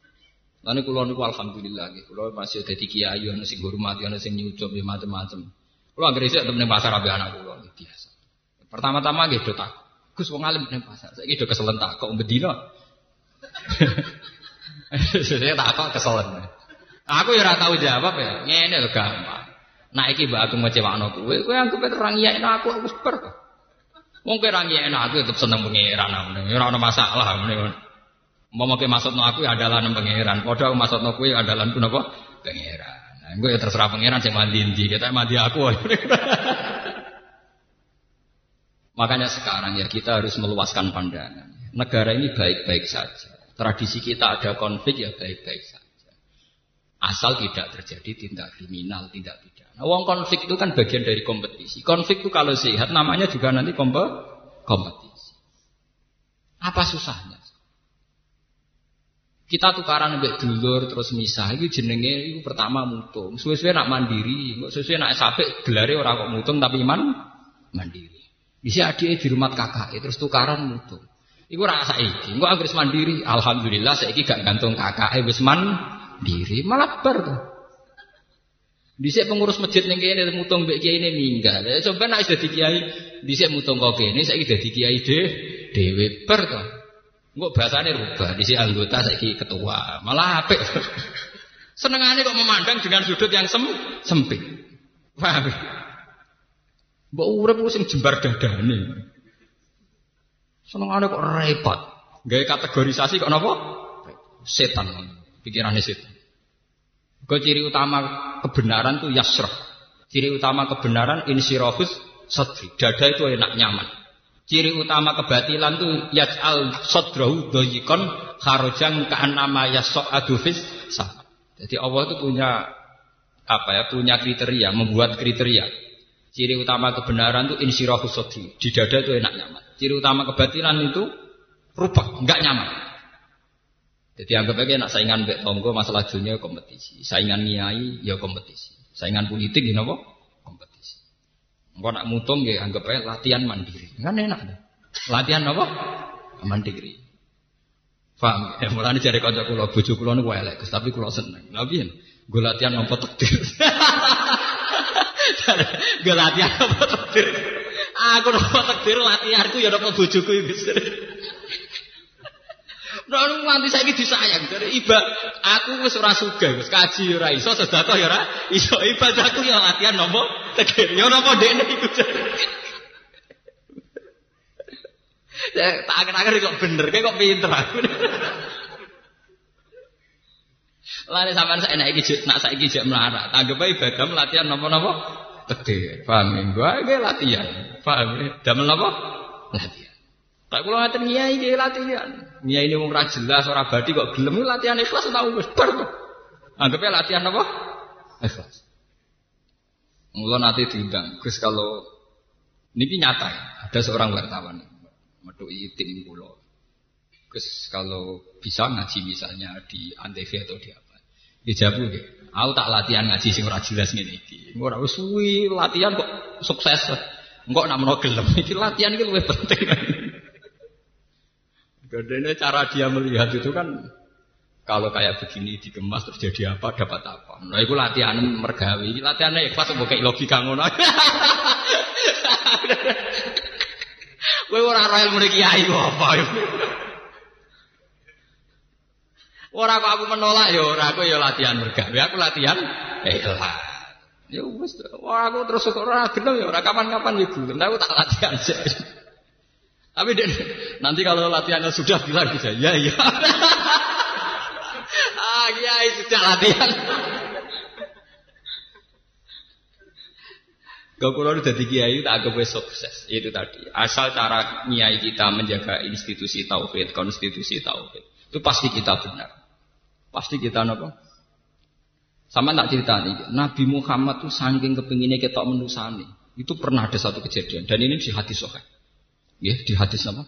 Lan kula niku alhamdulillah nggih, kula masih dadi kiai ana sing hormati ana sing nyucup ya macam-macam. Kula anggere isih temen pasar ambek anak kula biasa. Pertama-tama nggih do tak. Gus wong alim ning pasar. Saiki do keselen tak kok bedino. Saya tak kok keselen. Aku ya ora tahu jawab ya. Ngene lho gampang. Nah iki mbak aku ngecewakno kowe, kowe anggap orang iyakno aku aku super. Wong kowe ra iyakno aku tetep seneng pangeran amene. Ora ana masalah amene. Mau maksud maksudno aku ya adalah nang pangeran. Padha aku maksudno kowe ya adalah napa? Pangeran. Nah, gue ya terserah pangeran sing mandi ndi, kita mandi aku. Makanya sekarang ya kita harus meluaskan pandangan. Negara ini baik-baik saja. Tradisi kita ada konflik ya baik-baik saja. Asal tidak terjadi tindak kriminal, tindak. Nah, wong konflik itu kan bagian dari kompetisi. Konflik itu kalau sehat namanya juga nanti kompetisi. Apa susahnya? Kita tukaran mbek dulur terus misah itu jenenge itu pertama mutung. Suwe-suwe nak mandiri, suwe-suwe nak sapik gelare ora kok mutung tapi iman mandiri. Bisa adike di rumah kakak terus tukaran mutung. Iku ora saiki. Engko anggere mandiri, alhamdulillah saiki gak gantung kakak wis mandiri, malah bar tuh. Dhisik pengurus masjid ning kene mutung mbek kiai ini minggat. Ya coba nek dadi kiai dhisik mutung kok kene saiki dadi kiai de dhewe ber to. Engko bahasane rubah, dhisik anggota saiki ketua. Malah apik. Senengane kok memandang dengan sudut yang sem sempit. Paham? Mbok urip ku sing jembar dadane. Senengane kok repot. Gawe kategorisasi kok napa? Setan. Pikirane setan. Kau ciri utama kebenaran itu yasrah. Ciri utama kebenaran insirofus sadri. Dada itu enak nyaman. Ciri utama kebatilan itu yaj'al sadrahu doyikon kharojang ka'anama yasok adufis sah. Jadi Allah itu punya apa ya punya kriteria, membuat kriteria. Ciri utama kebenaran itu insirofus sadri. Di dada itu enak nyaman. Ciri utama kebatilan itu rubah, enggak nyaman. Jadi anggap aja nak saingan bek tonggo masalah dunia kompetisi, saingan niai ya kompetisi, saingan politik ini apa? Kompetisi. Engkau nak mutung ya anggap aja latihan mandiri, kan enak deh. Latihan apa? Mandiri. Paham? Ya cari kanca kula, bojo kula niku elek, tapi kula seneng. Piye? Gue latihan nopo takdir. Gue latihan nopo takdir. Aku nopo takdir latihanku ya nopo bojoku iki. Nah, nganti saiki disayang dari iba. Aku wis ora sugih, wis kaji ora iso, sedekah ya ora iso. Ibadahku ya latihan nopo tegir. Ya napa dekne iku. Ya, tak akhir-akhir kok bener, kok pinter aku. Lari sampean saya naik iki nak saiki jek melarat. Anggap ae ibadah latihan napa-napa tegir. Paham ya? Gua latihan. Paham ya? Damel napa? Latihan. Tak kula ngaten ngiyai iki latihan. Ngiyai ini wong ra jelas ora badi kok gelem latihan ikhlas tau wis bar. Anggapnya latihan apa? Ikhlas. Mula nanti diundang. Gus kalau niki nyata ya, ada seorang wartawan medui tim kula. Gus kalau bisa ngaji misalnya di Antv atau di apa. Dijabu ya. Aku tak latihan ngaji sing ora jelas ngene iki. Ora latihan kok sukses. Engkok nak menawa gelem iki latihan iki luwih penting. Gadene cara dia melihat itu kan kalau kayak begini dikemas terus jadi apa dapat apa. Nah itu latihan mergawi, latihan ikhlas kayak logika ngono. Kowe ora ora ilmu kiai apa yo. Ora aku menolak ya ora aku ya latihan mergawe. Aku latihan ikhlas. Ya wis aku terus ora gelem ya ora kapan-kapan ya gelem. Aku tak latihan sih. Tapi deh, nanti kalau latihannya sudah bilang bisa, ya ya. ah kiai sudah latihan. Kalau udah jadi kiai tak agak sukses itu tadi. Asal cara kiai kita menjaga institusi tauhid, konstitusi tauhid itu pasti kita benar. Pasti kita apa? Sama tak cerita nih, Nabi Muhammad tuh saking kepinginnya kita menusani. Itu pernah ada satu kejadian dan ini di hadis sohail. Ya, di hadis apa?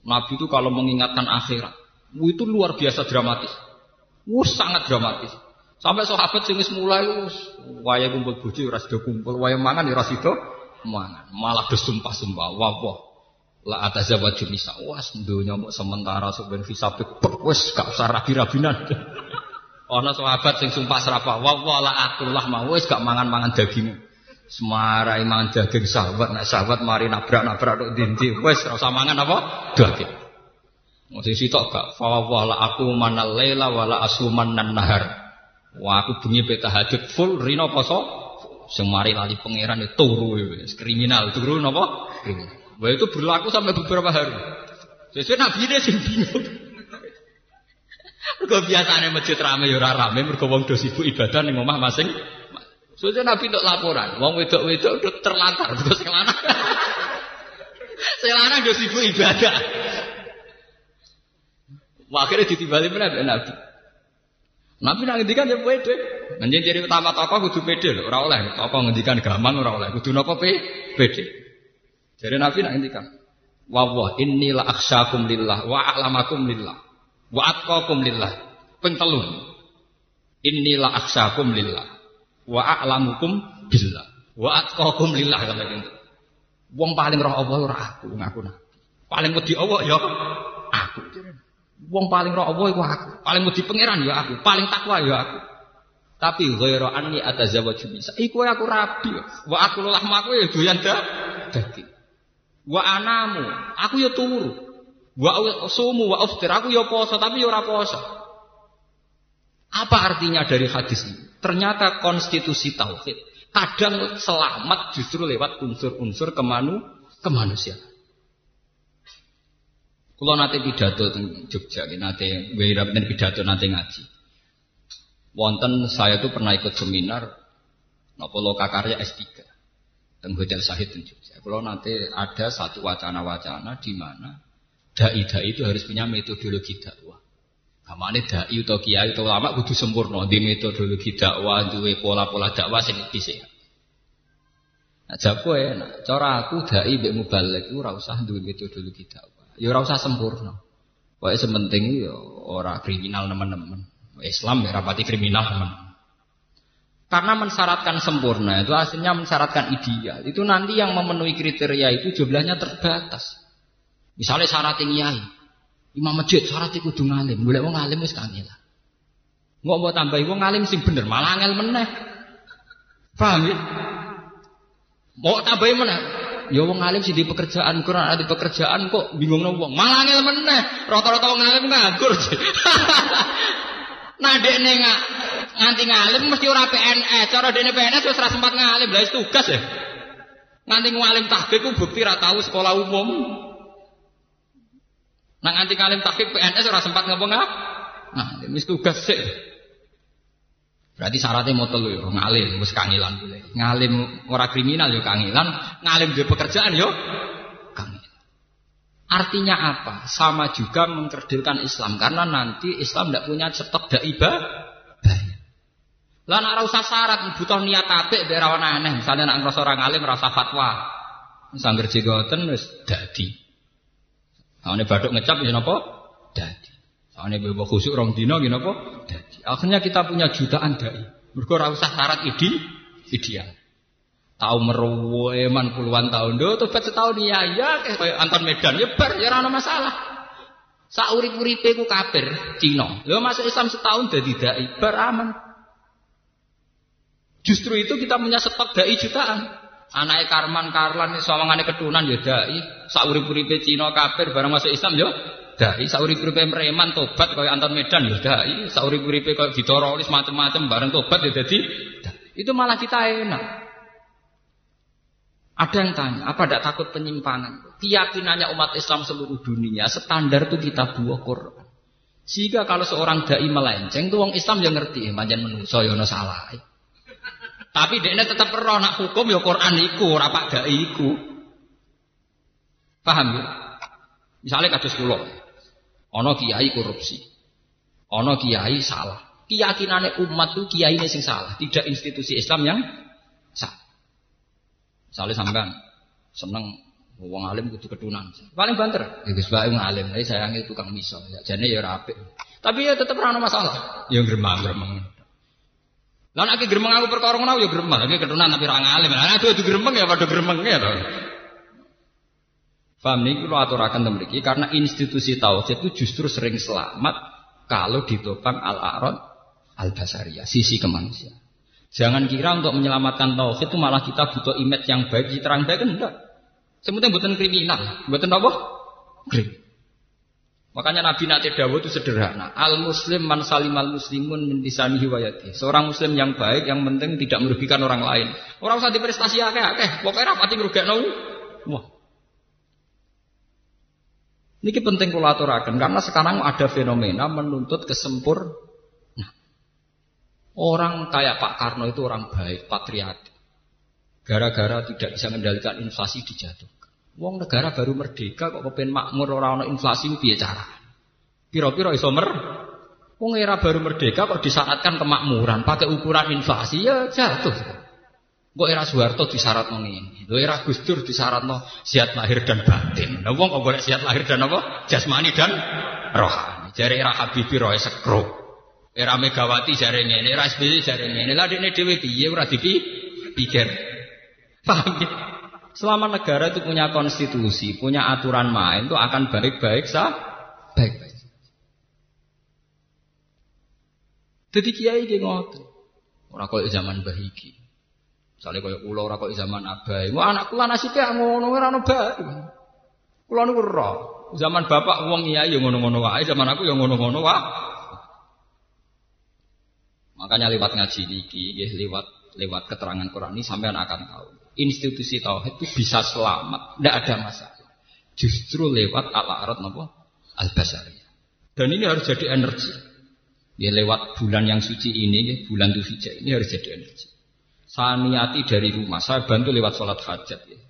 Nabi itu kalau mengingatkan akhirat, itu luar biasa dramatis. Wuh, sangat dramatis. Sampai sahabat sing mulai wis waya kumpul bojo ora sida kumpul, waya mangan ora sida mangan. Malah bersumpah-sumpah, wah wah. La atazawaju nisa. Was dunya mau sementara sok ben fisabik wis gak usah rabi-rabinan. Ana sahabat sing sumpah serapah, wah wah la akullah mau wis gak mangan-mangan daging. Semarai mangan daging sahabat, nek sahabat mari nabrak-nabrak tok dindi, wis ora usah mangan apa? Daging. Masih sitok gak fa la aku manal laila wala asuman nan nahar. Wah aku bengi peta hajat full rino poso semari lali pangeran itu turu wis kriminal turu? Kriminal. Wah itu berlaku sampai beberapa hari. Sesuai nabi ini sing bingung. Mergo biasane masjid rame ya ora rame mergo wong do sibuk ibadah ning omah masing Soalnya Nabi untuk laporan, wong wedok-wedok udah terlantar terus kelana. Selana udah sibuk ibadah. Wah, akhirnya ditimbali mana Nabi. Nabi nak ngendikan ya pede. Nanti jadi utama tokoh kudu pede loh, ora oleh. Tokoh ngendikan gampang ora oleh. Kudu nopo pe pede. Jadi Nabi nak ngendikan, wa wa inilah aksyakum lillah wa a'lamakum lillah wa atqakum lillah. Ping telu. Inilah aksyakum lillah wa a'lamukum billah wa atqakum lillah kata gitu. Wong paling roh Allah ora aku ngaku nabi. Paling wedi Allah ya aku. Wong paling roh Allah iku aku. Paling wedi pangeran ya aku. Paling takwa ya aku. Tapi ghairu anni atazawwaju bisa. Iku aku rabi. Wa aku lahmaku ya doyan daging. Wa anamu, aku ya turu. Wa sumu wa uftir, aku ya poso tapi ya ora poso. Apa artinya dari hadis ini? Ternyata konstitusi tauhid kadang selamat justru lewat unsur-unsur kemanu kemanusiaan. Kalau nanti pidato di Jogja, nanti wirab dan pidato nanti ngaji. Wonten saya tuh pernah ikut seminar nopo lokakarya S3 dan Hotel Sahid di Jogja. Kalau nanti ada satu wacana-wacana di mana dai-dai itu harus punya metodologi dakwah. Kamane dai utawa kiai utawa ulama kudu sempurna di metodologi dakwah, duwe pola-pola dakwah sing dhisik. Nah, jago enak. Cara aku dai mbek mubalek iku ora usah duwe metodologi dakwah. Ya ora usah sempurna. Pokoke sementing ya ora kriminal teman-teman. Islam ya rapati kriminal teman. Karena mensyaratkan sempurna itu aslinya mensyaratkan ideal. Itu nanti yang memenuhi kriteria itu jumlahnya terbatas. Misalnya syarat yang kiai. Imam masjid syarat iku kudu ngalim. Golek wong ngalim wis kangelan. Nggak mau tambahi wong ngalim sing bener, malah angel meneh. Paham ya? Mau tambahi meneh. Ya wong ngalim sing di pekerjaan, kurang ada pekerjaan kok bingung wong. Malah angel meneh. Rata-rata wong ngalim nganggur. nah dekne nggak nganti ngalim mesti ora PNS. Cara dekne PNS wis ora sempat ngalim, lha tugas ya. Nganti ngalim tahqiq ku bukti ra tahu sekolah umum. Nang anti kalim tahqiq PNS ora sempat ngomong apa? Nah, wis tugas sih. Berarti syaratnya mau telu yo ngalim wis kangilan boleh. Ngalim ora kriminal yo kangilan, ngalim di pekerjaan yo kangilan. Artinya apa? Sama juga mengkerdilkan Islam karena nanti Islam tidak punya stok daibah. Lah nak usah syarat butuh niat apik biar aneh. Misalnya nak ngrasa orang alim rasa fatwa. Sangger jigoten wis dadi. Awene baduk ngecap ya napa? Dadi. Awene bebo khusuk rong dina ya napa? Dadi. Akhirnya kita punya jutaan dai. Mergo ora usah syarat ide ideal. Tahu meruweman puluhan tahun do tobat setahun ya ya kayak Anton Medan ya bar ya ora masalah. Saurip-uripe ku kafir Cina. Lho masuk Islam setahun dadi dai bar aman. Justru itu kita punya stok dai jutaan. Anaknya Karman Karlan sawangane ketunan ya dai. Saurip-uripe Cina kafir bareng masuk Islam ya dai. Saurip-uripe Preman tobat kaya Anton Medan ya dai. Saurip-uripe kaya ditorolis macam-macam bareng tobat ya dadi itu malah kita enak. Ada yang tanya, apa tidak takut penyimpangan? Keyakinannya umat Islam seluruh dunia, standar itu kita buah Quran. Sehingga kalau seorang dai melenceng, itu orang Islam yang ngerti, manjan menungso yono salah. Tapi dia tetap perlu nak hukum ya Quran iku, rapak dai iku. Paham ya? Misalnya kados kula. Ana kiai korupsi. Ana kiai salah. Keyakinannya umat itu kiai ini sing salah, tidak institusi Islam yang salah. Misalnya sampean seneng wong alim kudu ketunan. Paling banter. Ya Gus Bae ngalim, tapi sayangi tukang miso. Ya jane ya ora apik. Tapi ya tetep ora masalah. Ya gremeng-gremeng. Lah nek gremeng aku perkara ngono ya gremeng, lagi ketunan tapi ora ngalim. Lah aduh adu gremeng ya padha gremeng ya to. Paham nih kalau aturakan mriki karena institusi tauhid itu justru sering selamat kalau ditopang al-arad al-basariyah, sisi kemanusiaan. Jangan kira untuk menyelamatkan tauhid itu malah kita butuh image yang baik, terang baik enggak. Semuanya bukan kriminal, bukan apa? Krim. Makanya Nabi Nabi Dawud itu sederhana. Al Muslim man salim al Muslimun min lisanihi wayati. Seorang Muslim yang baik, yang penting tidak merugikan orang lain. Orang usah diprestasi akeh akeh. Pokoknya rapati ngerugekno. Wah. Ini penting kulaturakan karena sekarang ada fenomena menuntut kesempur Orang kayak Pak Karno itu orang baik, patriot. Gara-gara tidak bisa mengendalikan inflasi dijatuhkan. Wong negara baru merdeka kok kepen makmur orang orang inflasi piye cara? Piro-piro iso mer? Wong era baru merdeka kok disyaratkan kemakmuran pakai ukuran inflasi ya jatuh. Kok era Soeharto disyarat ngene. Lho era Gus Dur disyaratno sihat lahir dan batin. Nah wong kok golek sihat lahir dan apa? Jasmani dan rohani. Jare era Habibie roe sekro. Era Megawati jare ngene, era SBY jare ngene. Lah dekne dhewe piye ora dipikir. Paham ya? Selama negara itu punya konstitusi, punya aturan main itu akan baik-baik sah, baik-baik. Jadi kiai ki ngoten. Ora koyo zaman bahiki. Misalnya koyo ulo ora koyo zaman abai. Wah anak kula nasibe ngono ora ono bae. Kula niku ora. Zaman bapak wong iya ya ngono-ngono wae, zaman aku ya ngono-ngono wae. Makanya lewat ngaji niki, lewat lewat keterangan Quran ini sampean akan tahu. Institusi tauhid itu bisa selamat, tidak ada masalah. Justru lewat al-arad napa? Al-basariyah. Dan ini harus jadi energi. Ya lewat bulan yang suci ini, ya, bulan Dzulhijjah ini harus jadi energi. Saya niati dari rumah, saya bantu lewat sholat hajat. Ya.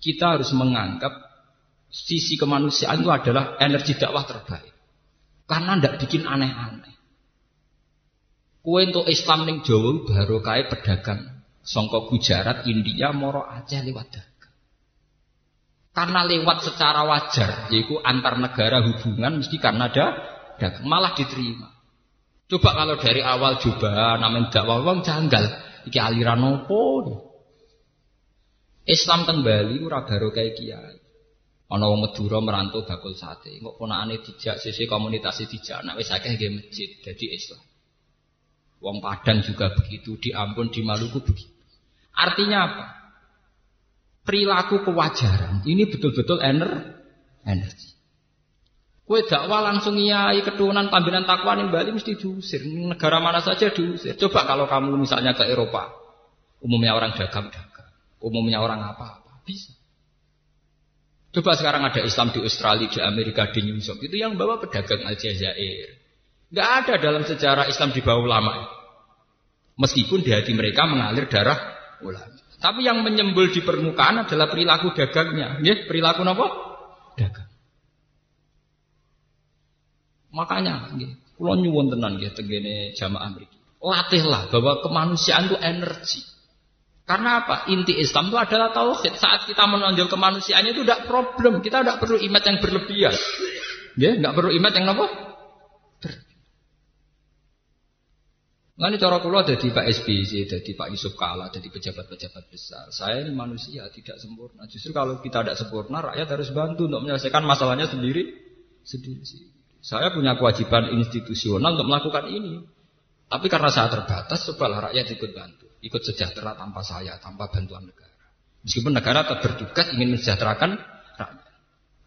Kita harus menganggap sisi kemanusiaan itu adalah energi dakwah terbaik. Karena tidak bikin aneh-aneh. Kue untuk Islam ning Jawa baru kaya pedagang. Songko Gujarat, India, Moro Aceh lewat dagang. Karena lewat secara wajar, yaitu antar negara hubungan mesti karena ada dagang, malah diterima. Coba kalau dari awal coba namanya dakwah wong janggal, iki aliran opo? Islam kembali ora baru kayak kiai. Ana wong Madura merantau bakul sate, kok ponakane dijak sisi komunitas dijak, nek wis akeh nggih masjid, dadi Islam. Wong Padang juga begitu, di Ambon, di Maluku begitu. Artinya apa? Perilaku kewajaran ini betul-betul ener energi. Kue dakwah langsung iai keturunan pambinan takwa nih Bali mesti diusir. Negara mana saja diusir. Coba kalau kamu misalnya ke Eropa, umumnya orang dagang-dagang, umumnya orang apa-apa, bisa. Coba sekarang ada Islam di Australia, di Amerika, di New York. Itu yang bawa pedagang Aljazair. Gak ada dalam sejarah Islam di bawah ulama. Meskipun di hati mereka mengalir darah ulama. Tapi yang menyembul di permukaan adalah perilaku dagangnya. Ya, perilaku apa? Dagang. Makanya, ya, kalau nyuwun tenan ya, tegene jamaah mereka. Latihlah bahwa kemanusiaan itu energi. Karena apa? Inti Islam itu adalah tauhid. Saat kita menonjol kemanusiaannya itu tidak problem. Kita tidak perlu imat yang berlebihan. Ya, tidak perlu imat yang apa? Lalu cara kula di Pak SBY, di Pak Yusuf Kala, di pejabat-pejabat besar. Saya ini manusia tidak sempurna. Justru kalau kita tidak sempurna, rakyat harus bantu untuk menyelesaikan masalahnya sendiri. Sendiri. Saya punya kewajiban institusional untuk melakukan ini. Tapi karena saya terbatas, cobalah rakyat ikut bantu, ikut sejahtera tanpa saya, tanpa bantuan negara. Meskipun negara tetap bertugas ingin mensejahterakan rakyat.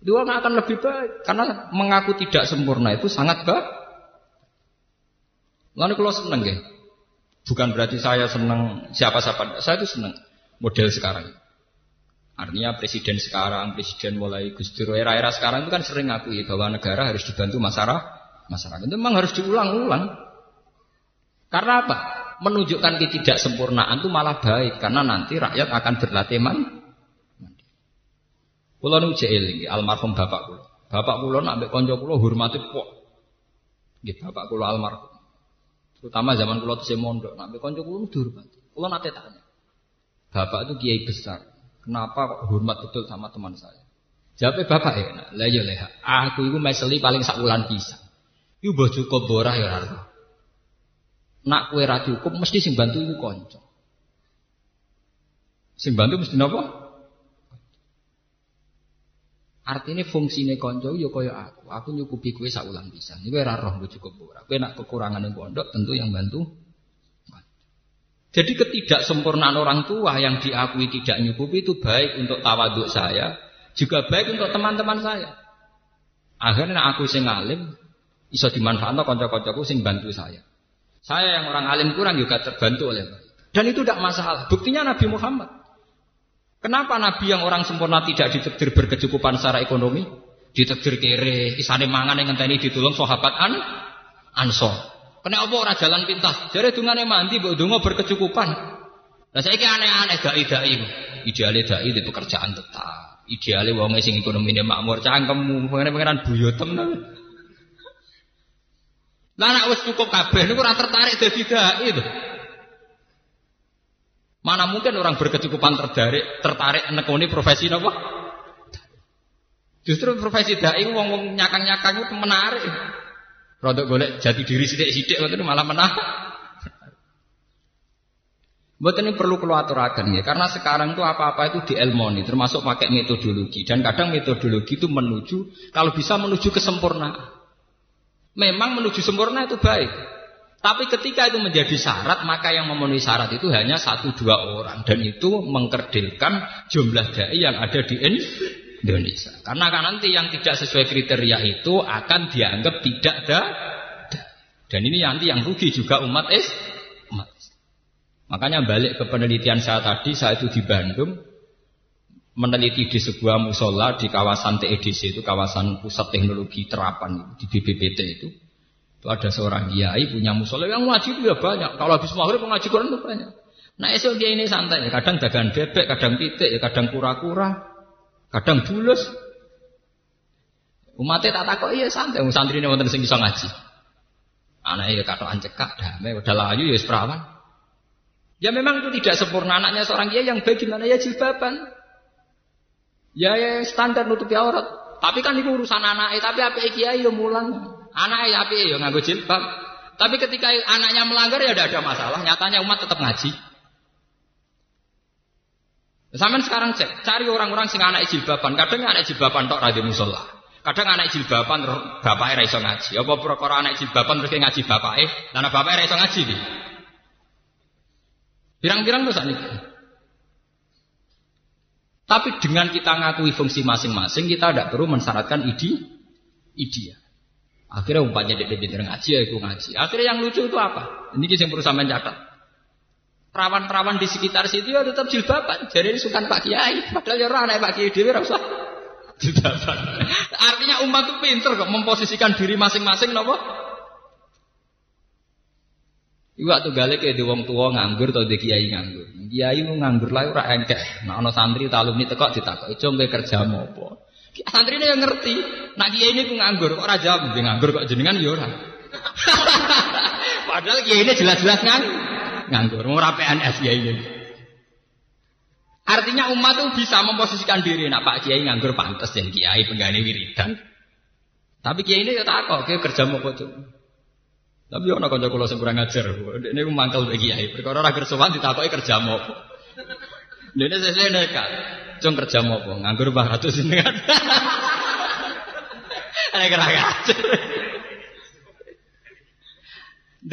Dua akan lebih baik karena mengaku tidak sempurna itu sangat baik. Lalu kalau seneng ya, bukan berarti saya senang siapa-siapa, saya itu senang model sekarang. Artinya presiden sekarang, presiden mulai Gus Dur era-era sekarang itu kan sering ngakui bahwa negara harus dibantu masyarakat. Masyarakat itu memang harus diulang-ulang. Karena apa? Menunjukkan ketidaksempurnaan itu malah baik karena nanti rakyat akan berlatih man. Kulo nu eling almarhum bapak kulo. Bapak kulo nak ambek kanca kulo hormati pok. Nggih bapak kulo almarhum. Terutama zaman kulo tesih mondok, nak kanca kulo dihormati. Kulo nate tanya. Bapak itu kiai besar. Kenapa kok hormat betul sama teman saya? Jawabnya bapak ya, nah, lah ya leha. Aku itu meseli paling sak bulan bisa. Iku mbah cukup borah ya ora. Nak kue ra cukup mesti sing bantu iku kanca. Sing bantu mesti napa? Artinya fungsine konco yo ya kaya aku. Aku nyukupi kue saulan bisa. Ini ora roh gue cukup ora. Kue nak kekurangan yang pondok tentu yang bantu. Jadi ketidaksempurnaan orang tua yang diakui tidak nyukupi itu baik untuk tawaduk saya, juga baik untuk teman-teman saya. Akhirnya aku sing alim iso dimanfaatkan konco-koncoku sing bantu saya. Saya yang orang alim kurang juga terbantu oleh Dan itu tidak masalah. Buktinya Nabi Muhammad. Kenapa Nabi yang orang sempurna tidak ditakdir berkecukupan secara ekonomi? Ditakdir kere, isane mangan yang ngenteni ditulung sahabat an ansor. Kena orang jalan pintas? Jadi dungane mandi mbok donga berkecukupan. Lah saiki aneh-aneh dai-dai. Ideale dai di pekerjaan tetap. Ideale wong sing ekonomine makmur cangkemmu, pengen-pengenan buyotem Lah nek wis cukup kabeh niku ora tertarik dadi dai itu. Mana mungkin orang berkecukupan tertarik tertarik nekoni profesi apa? Justru profesi dai wong wong nyakang-nyakang itu menarik. Rodok golek jati diri sidik-sidik itu malah menarik. Buat ini perlu keluar aturakan ya, karena sekarang itu apa-apa itu dielmoni, termasuk pakai metodologi dan kadang metodologi itu menuju kalau bisa menuju kesempurnaan. Memang menuju sempurna itu baik, tapi ketika itu menjadi syarat, maka yang memenuhi syarat itu hanya satu dua orang. Dan itu mengkerdilkan jumlah dai yang ada di Indonesia. Karena kan nanti yang tidak sesuai kriteria itu akan dianggap tidak ada. Dan ini nanti yang rugi juga umat. Umat Makanya balik ke penelitian saya tadi, saya itu di Bandung, meneliti di sebuah musola di kawasan TEDC itu kawasan pusat teknologi terapan di BPPT itu itu ada seorang kiai punya musola yang itu ya banyak. Kalau habis maghrib mengaji Quran itu banyak. Nah esok dia ini santai, ya. kadang dagang bebek, kadang titik, ya kadang kura-kura, kadang bulus. Umatnya tak takut iya santai, santri ini wonten sing ngaji. Anaknya ya kata ancekak, damai, udah layu ya seperawan. Ya memang itu tidak sempurna anaknya seorang kiai yang baik gimana ya jilbaban. Ya, ya standar nutupi aurat. Tapi kan itu urusan anaknya, tapi apa kiai ya mulang. Anak ya api ya nganggo jilbab. Tapi ketika anaknya melanggar ya tidak ada masalah. Nyatanya umat tetap ngaji. Sampai sekarang cek, cari orang-orang sing anak jilbaban. Kadang anak jilbaban tok radhi musola. Kadang anak jilbaban bapaknya raiso ngaji. Apa perkara anak jilbaban terus ngaji bapaknya, dan bapaknya raiso ngaji nih. Pirang-pirang tuh saat. Tapi dengan kita ngakui fungsi masing-masing, kita tidak perlu mensyaratkan ide, ide. Akhirnya umpamanya dia pinter ngaji ya itu ngaji. Akhirnya yang lucu itu apa? Ini yang perlu sampean. Perawan-perawan di sekitar situ ya tetap jilbaban. Jadi ini sukan Pak Kiai. Padahal ya orang Pak Kiai dewi rasa jilbaban. Artinya umat itu pinter kok memposisikan diri masing-masing nopo. Tuh gale kayak di wong tua nganggur atau di kiai nganggur. Kiai mau nganggur lah ora engkek. Nah ono santri talumi tekok ditakok, "Cung kerja mau apa?" Santri ini yang ngerti. Nak kiai ini ku nganggur, kok raja jawab, nganggur kok jenengan ya ora. Padahal kiai ini jelas-jelas ngang, nganggur, mau rapi PNS kiai ini. Artinya umat tuh bisa memposisikan diri, nak Pak Kiai nganggur pantas dan Kiai penggani wiridan. Tapi Kiai ini ya takut, kiai kerja mau kocok. Tapi ono kanca kula sing kurang ajar. Ini mangkel bagi Kiai. Perkara ora kersowan ditakoki kerja mau. Dene sesuk nekat. Cung kerja mau apa? Nganggur Mbah Ratu jenengan. Ana kira ajar.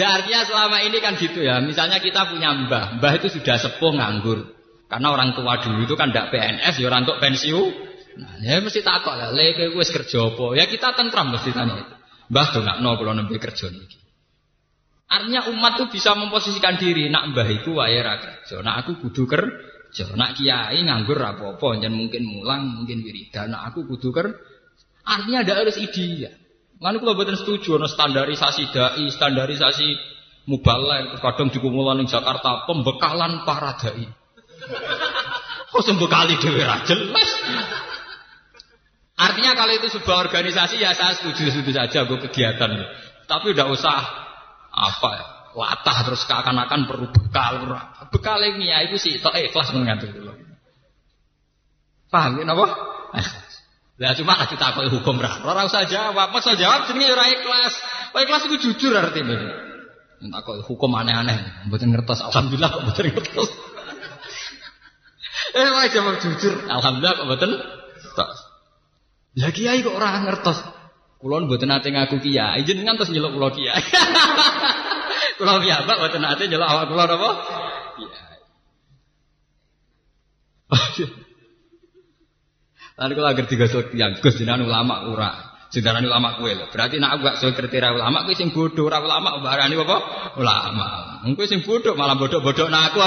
artinya selama ini kan gitu ya. Misalnya kita punya mbah, mbah itu sudah sepuh nganggur. Karena orang tua dulu itu kan tidak PNS, ya orang untuk pensiun. Nah, ya mesti takut lah, lek wis kerja apa? Ya kita tentram mesti tanya. Mbah tuh nggak no kalau nembe kerja nih. Artinya umat tuh bisa memposisikan diri. Nak mbah itu wae ra kerja. Nak aku kudu kerja. Nak kiai nganggur apa-apa. Jangan mungkin mulang, mungkin wiridan. Nak aku kudu kerja. Artinya ada harus ide. Kan kalau buatan setuju, no standarisasi dai, standarisasi mubalek, kadang dikumpulan di Jakarta, pembekalan para dai. Oh, sembekali dewi jelas. Artinya kalau itu sebuah organisasi ya saya setuju setuju saja gue kegiatan. Tapi udah usah apa ya latah terus seakan-akan perlu bekal bekal ini ya itu sih tok ikhlas mengatur dulu paham ya apa Lah cuma lagi takut hukum ra. Ora usah jawab, pas jawab jenenge ora ikhlas. Oh ikhlas itu jujur artinya. Takut hukum aneh-aneh, mboten ngertos. Alhamdulillah kok ngertos. eh wae jawab jujur. Alhamdulillah kok mboten ngertos. Ya kiai kok ora ngertos. Kulon buat nate ngaku kiai, jenengan terus nyeluk kulo kiai. kulo piyambak buat nate nyeluk awak kulo apa? Kiai. Lalu kalau agar tiga sok yang gus jenengan ulama ura. Sedarani ulama kue lho. Berarti nak gak soal kriteria ulama kue sing bodoh, ora ulama barani apa? Ulama. Engko sing bodoh malah bodoh-bodoh nak aku.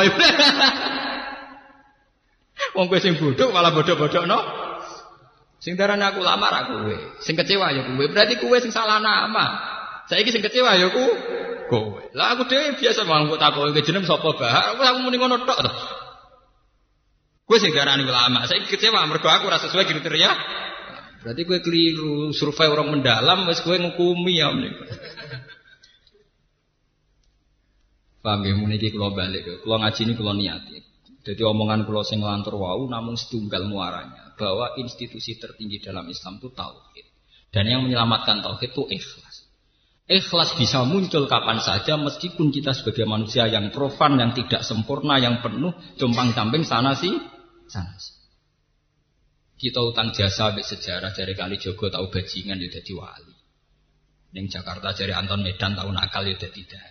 Wong kowe sing bodoh malah bodoh-bodoh no. Sing darane aku lamar aku kowe. Sing kecewa ya kowe. Berarti kowe sing salah nama. Saiki sing kecewa ya ku kowe. Lah aku dhewe biasa mau kok takoki jeneng sapa bah. Aku aku muni ngono tok to. Kowe sing darani ulama. Saiki kecewa mergo aku ora sesuai kriteria. Berarti kowe keliru survei orang mendalam wis kowe ngukumi ya menika. Paham ya muni iki kula balik. Kula ngaji ini kula niati. Jadi omongan kula sing lantur wau namun setunggal muaranya bahwa institusi tertinggi dalam Islam itu tauhid. Dan yang menyelamatkan tauhid itu ikhlas. Ikhlas bisa muncul kapan saja meskipun kita sebagai manusia yang profan, yang tidak sempurna, yang penuh tumpang camping sana sih, sana sih. Kita utang jasa sampai sejarah dari kali Jogo tahu bajingan ya jadi wali. Yang Jakarta dari Anton Medan tahu nakal ya tidak.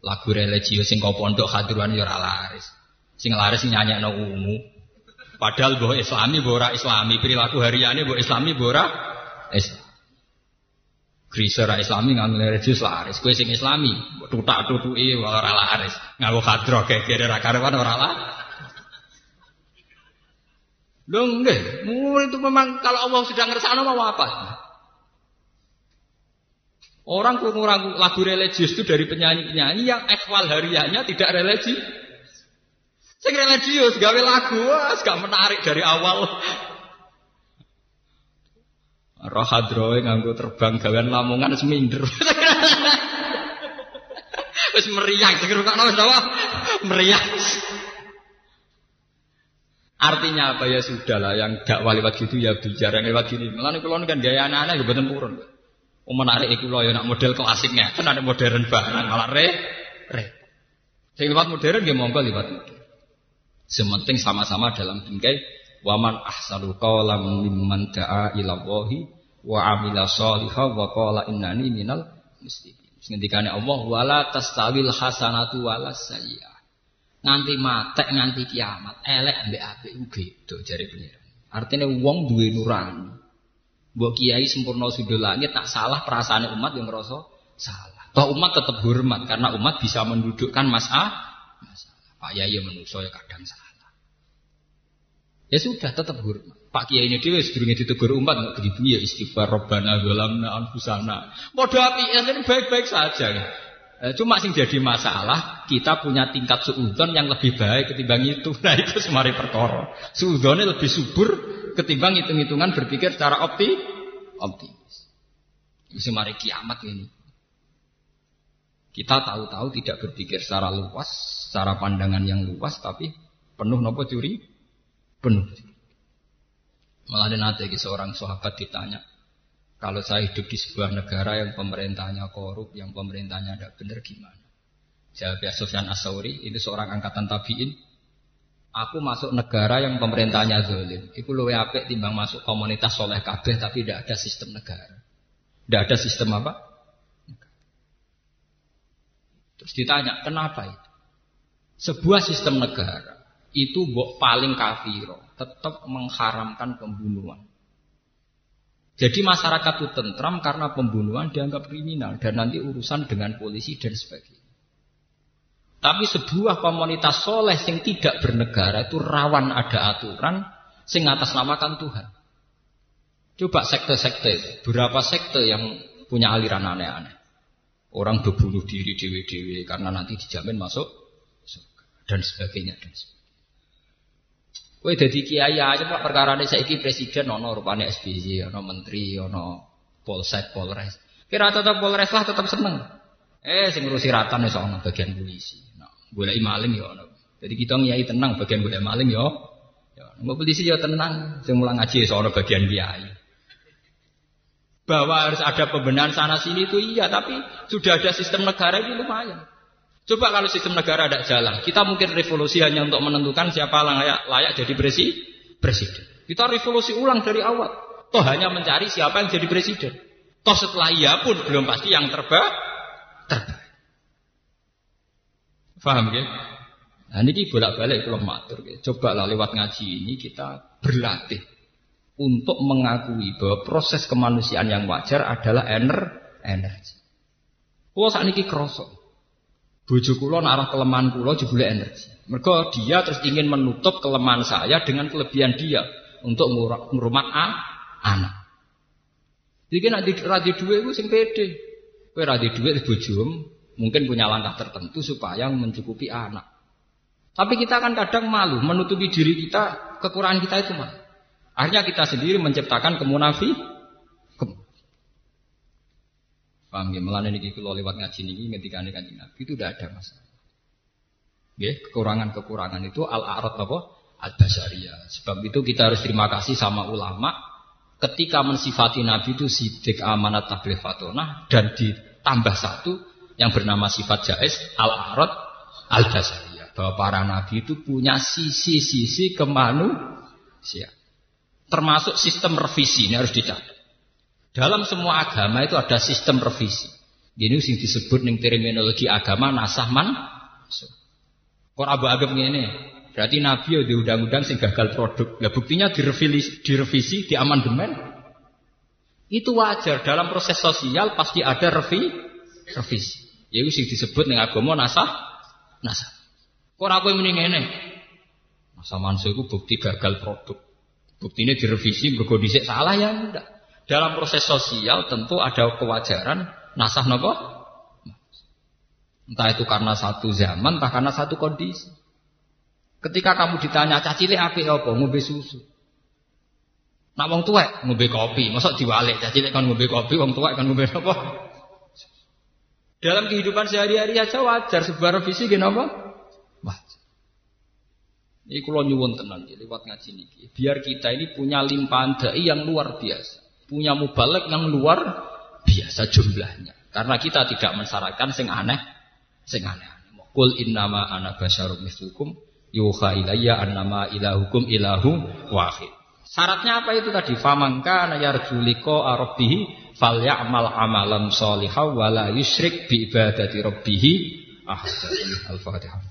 Lagu religio sing kau pondok hadiruan ya laris. Sing laris nyanyi no ungu. Padahal bahwa islami bora islami perilaku hariannya bahwa islami bora Islam. Grisera islami nggak religius laris. Kue sing islami tutak tutuki ora laris. Nganggo kadro kira ra karuan ora lah. Loh enggak, itu memang kalau Allah sudah ngersakno mau apa? Orang kurang lagu religius itu dari penyanyi-penyanyi yang ekwal hariannya tidak religi. Sing religius gawe lagu, gak menarik dari awal. Roh hadroe nganggo terbang gawean lamongan seminder. Wis meriang, sing rungokno wis apa? Meriang. Artinya apa ya sudah lah yang gak lewat gitu ya bicara yang lewat gini. Mulane kula kan gaya anak-anak ya mboten purun. Oh menarik iku lho ya nak model klasiknya, kan ada modern barang malah re re. Sing lewat modern nggih monggo lewat modern. Sementing sama-sama dalam bingkai waman ahsanu qawlan mimman da'a ila Allahi wa amila sholiha wa qala innani minal muslimin. Ngendikane Allah wala tastawil hasanatu wala sayyi'ah. Nganti matek nganti kiamat elek ambek apik beda jare pengiran. Artinya wong duwe nurani. Mbok kiai sempurna sudul langit tak salah perasaan umat yang ngerasa salah. Toh umat tetap hormat karena umat bisa mendudukkan masalah. Pak Yai menungso ya kadang salah. Ya sudah tetap hormat. Pak Kiai ini dia sedurungnya ditegur umat nggak begitu ya istighfar Robbana Zalamna Anfusana. Modal api ini baik-baik saja. Ya. Eh, cuma sing jadi masalah kita punya tingkat suudon yang lebih baik ketimbang itu. Nah itu semari perkara. Suudonnya lebih subur ketimbang hitung-hitungan berpikir secara opti optimis. Semari kiamat ini. Kita tahu-tahu tidak berpikir secara luas, secara pandangan yang luas, tapi penuh nopo curi, penuh. Malah ada nanti seorang sahabat ditanya, kalau saya hidup di sebuah negara yang pemerintahnya korup, yang pemerintahnya tidak benar gimana? Jawab ya Sofyan Asauri, itu seorang angkatan tabiin. Aku masuk negara yang pemerintahnya zalim. Itu luwe apik timbang masuk komunitas soleh kabeh tapi tidak ada sistem negara. Tidak ada sistem apa? Terus ditanya, kenapa itu? Sebuah sistem negara itu paling kafiro, tetap mengharamkan pembunuhan. Jadi masyarakat itu tentram karena pembunuhan dianggap kriminal dan nanti urusan dengan polisi dan sebagainya. Tapi sebuah komunitas soleh yang tidak bernegara itu rawan ada aturan sing namakan Tuhan. Coba sekte-sekte berapa sekte yang punya aliran aneh-aneh. Orang berbunuh diri dewi-dewi karena nanti dijamin masuk dan sebagainya dan sebagainya. Kowe dadi kiai aja Pak perkara ini saiki presiden ono rupane SBY, ono menteri, ono polsek, polres. Kira tetap polres lah tetap seneng. Eh sing ngurusi ratan wis ono bagian polisi. Nah, golek maling ya ono. Jadi kita ngiyai tenang bagian golek maling ya. Ya, polisi ya tenang, sing mulang ngaji ya ono bagian kiai. Bahwa harus ada pembenahan sana sini itu iya, tapi sudah ada sistem negara itu lumayan. Coba kalau sistem negara tidak jalan, kita mungkin revolusi hanya untuk menentukan siapa layak, layak jadi presi, presiden. Kita revolusi ulang dari awal. Toh hanya mencari siapa yang jadi presiden. Toh setelah iya pun belum pasti yang terbaik. Terbaik. Faham ya? Nah ini bolak-balik kalau matur. Coba lah lewat ngaji ini kita berlatih untuk mengakui bahwa proses kemanusiaan yang wajar adalah ener energi. Oh saat ini kerosok. Bojo kula arah kelemahan kula jebule energi. Mergo dia terus ingin menutup kelemahan saya dengan kelebihan dia untuk ngurumat anak. Jadi nak di radio dua itu sing pede. Kowe radio dua di bojomu mungkin punya langkah tertentu supaya mencukupi anak. Tapi kita kan kadang malu menutupi diri kita kekurangan kita itu malu. Akhirnya kita sendiri menciptakan kemunafi, Paham ya? Melani niki kalau lewat ngaji niki ketika nih kanjeng Nabi itu tidak ada masalah. Ya, kekurangan-kekurangan itu al-arad apa? Al-basariyah. Sebab itu kita harus terima kasih sama ulama ketika mensifati Nabi itu sidik amanat tabligh fatonah dan ditambah satu yang bernama sifat jais al-arad al-basariyah. Bahwa para nabi itu punya sisi-sisi kemanusiaan. Termasuk sistem revisi ini harus dicatat. Dalam semua agama itu ada sistem revisi. Ini sing disebut ning terminologi agama nasahman. Kok abu agam ini? Berarti Nabi ya di undang-undang sing gagal produk. Nah buktinya direvisi, direvisi, di amandemen. Itu wajar dalam proses sosial pasti ada revi, revisi. Ya sing disebut ning agama nasah, nasah. Kok aku mending ini? Masa manso itu bukti gagal produk. Buktinya direvisi berkodisik salah ya enggak. Dalam proses sosial tentu ada kewajaran nasah nopo. Entah itu karena satu zaman, entah karena satu kondisi. Ketika kamu ditanya cacile api apa ngombe susu. Nak wong tuwek ngombe kopi, masa diwalik cacile kan ngombe kopi, wong tuwek kan ngombe apa? Dalam kehidupan sehari-hari aja wajar sebuah revisi gini apa? Wajar. Ini kalau nyuwun tenan lewat ngaji niki. Biar kita ini punya limpahan dai yang luar biasa punya mubalek yang luar biasa jumlahnya. Karena kita tidak mensyaratkan sing aneh, sing aneh. Kul innama ana basyarum mislukum yuha ilayya annama ilahukum ilahu wahid. Syaratnya apa itu tadi? Famangka yarjuliko arabbihi falyamal amalan solihah wala yusyrik bi ibadati rabbih ahad. Al-Fatihah.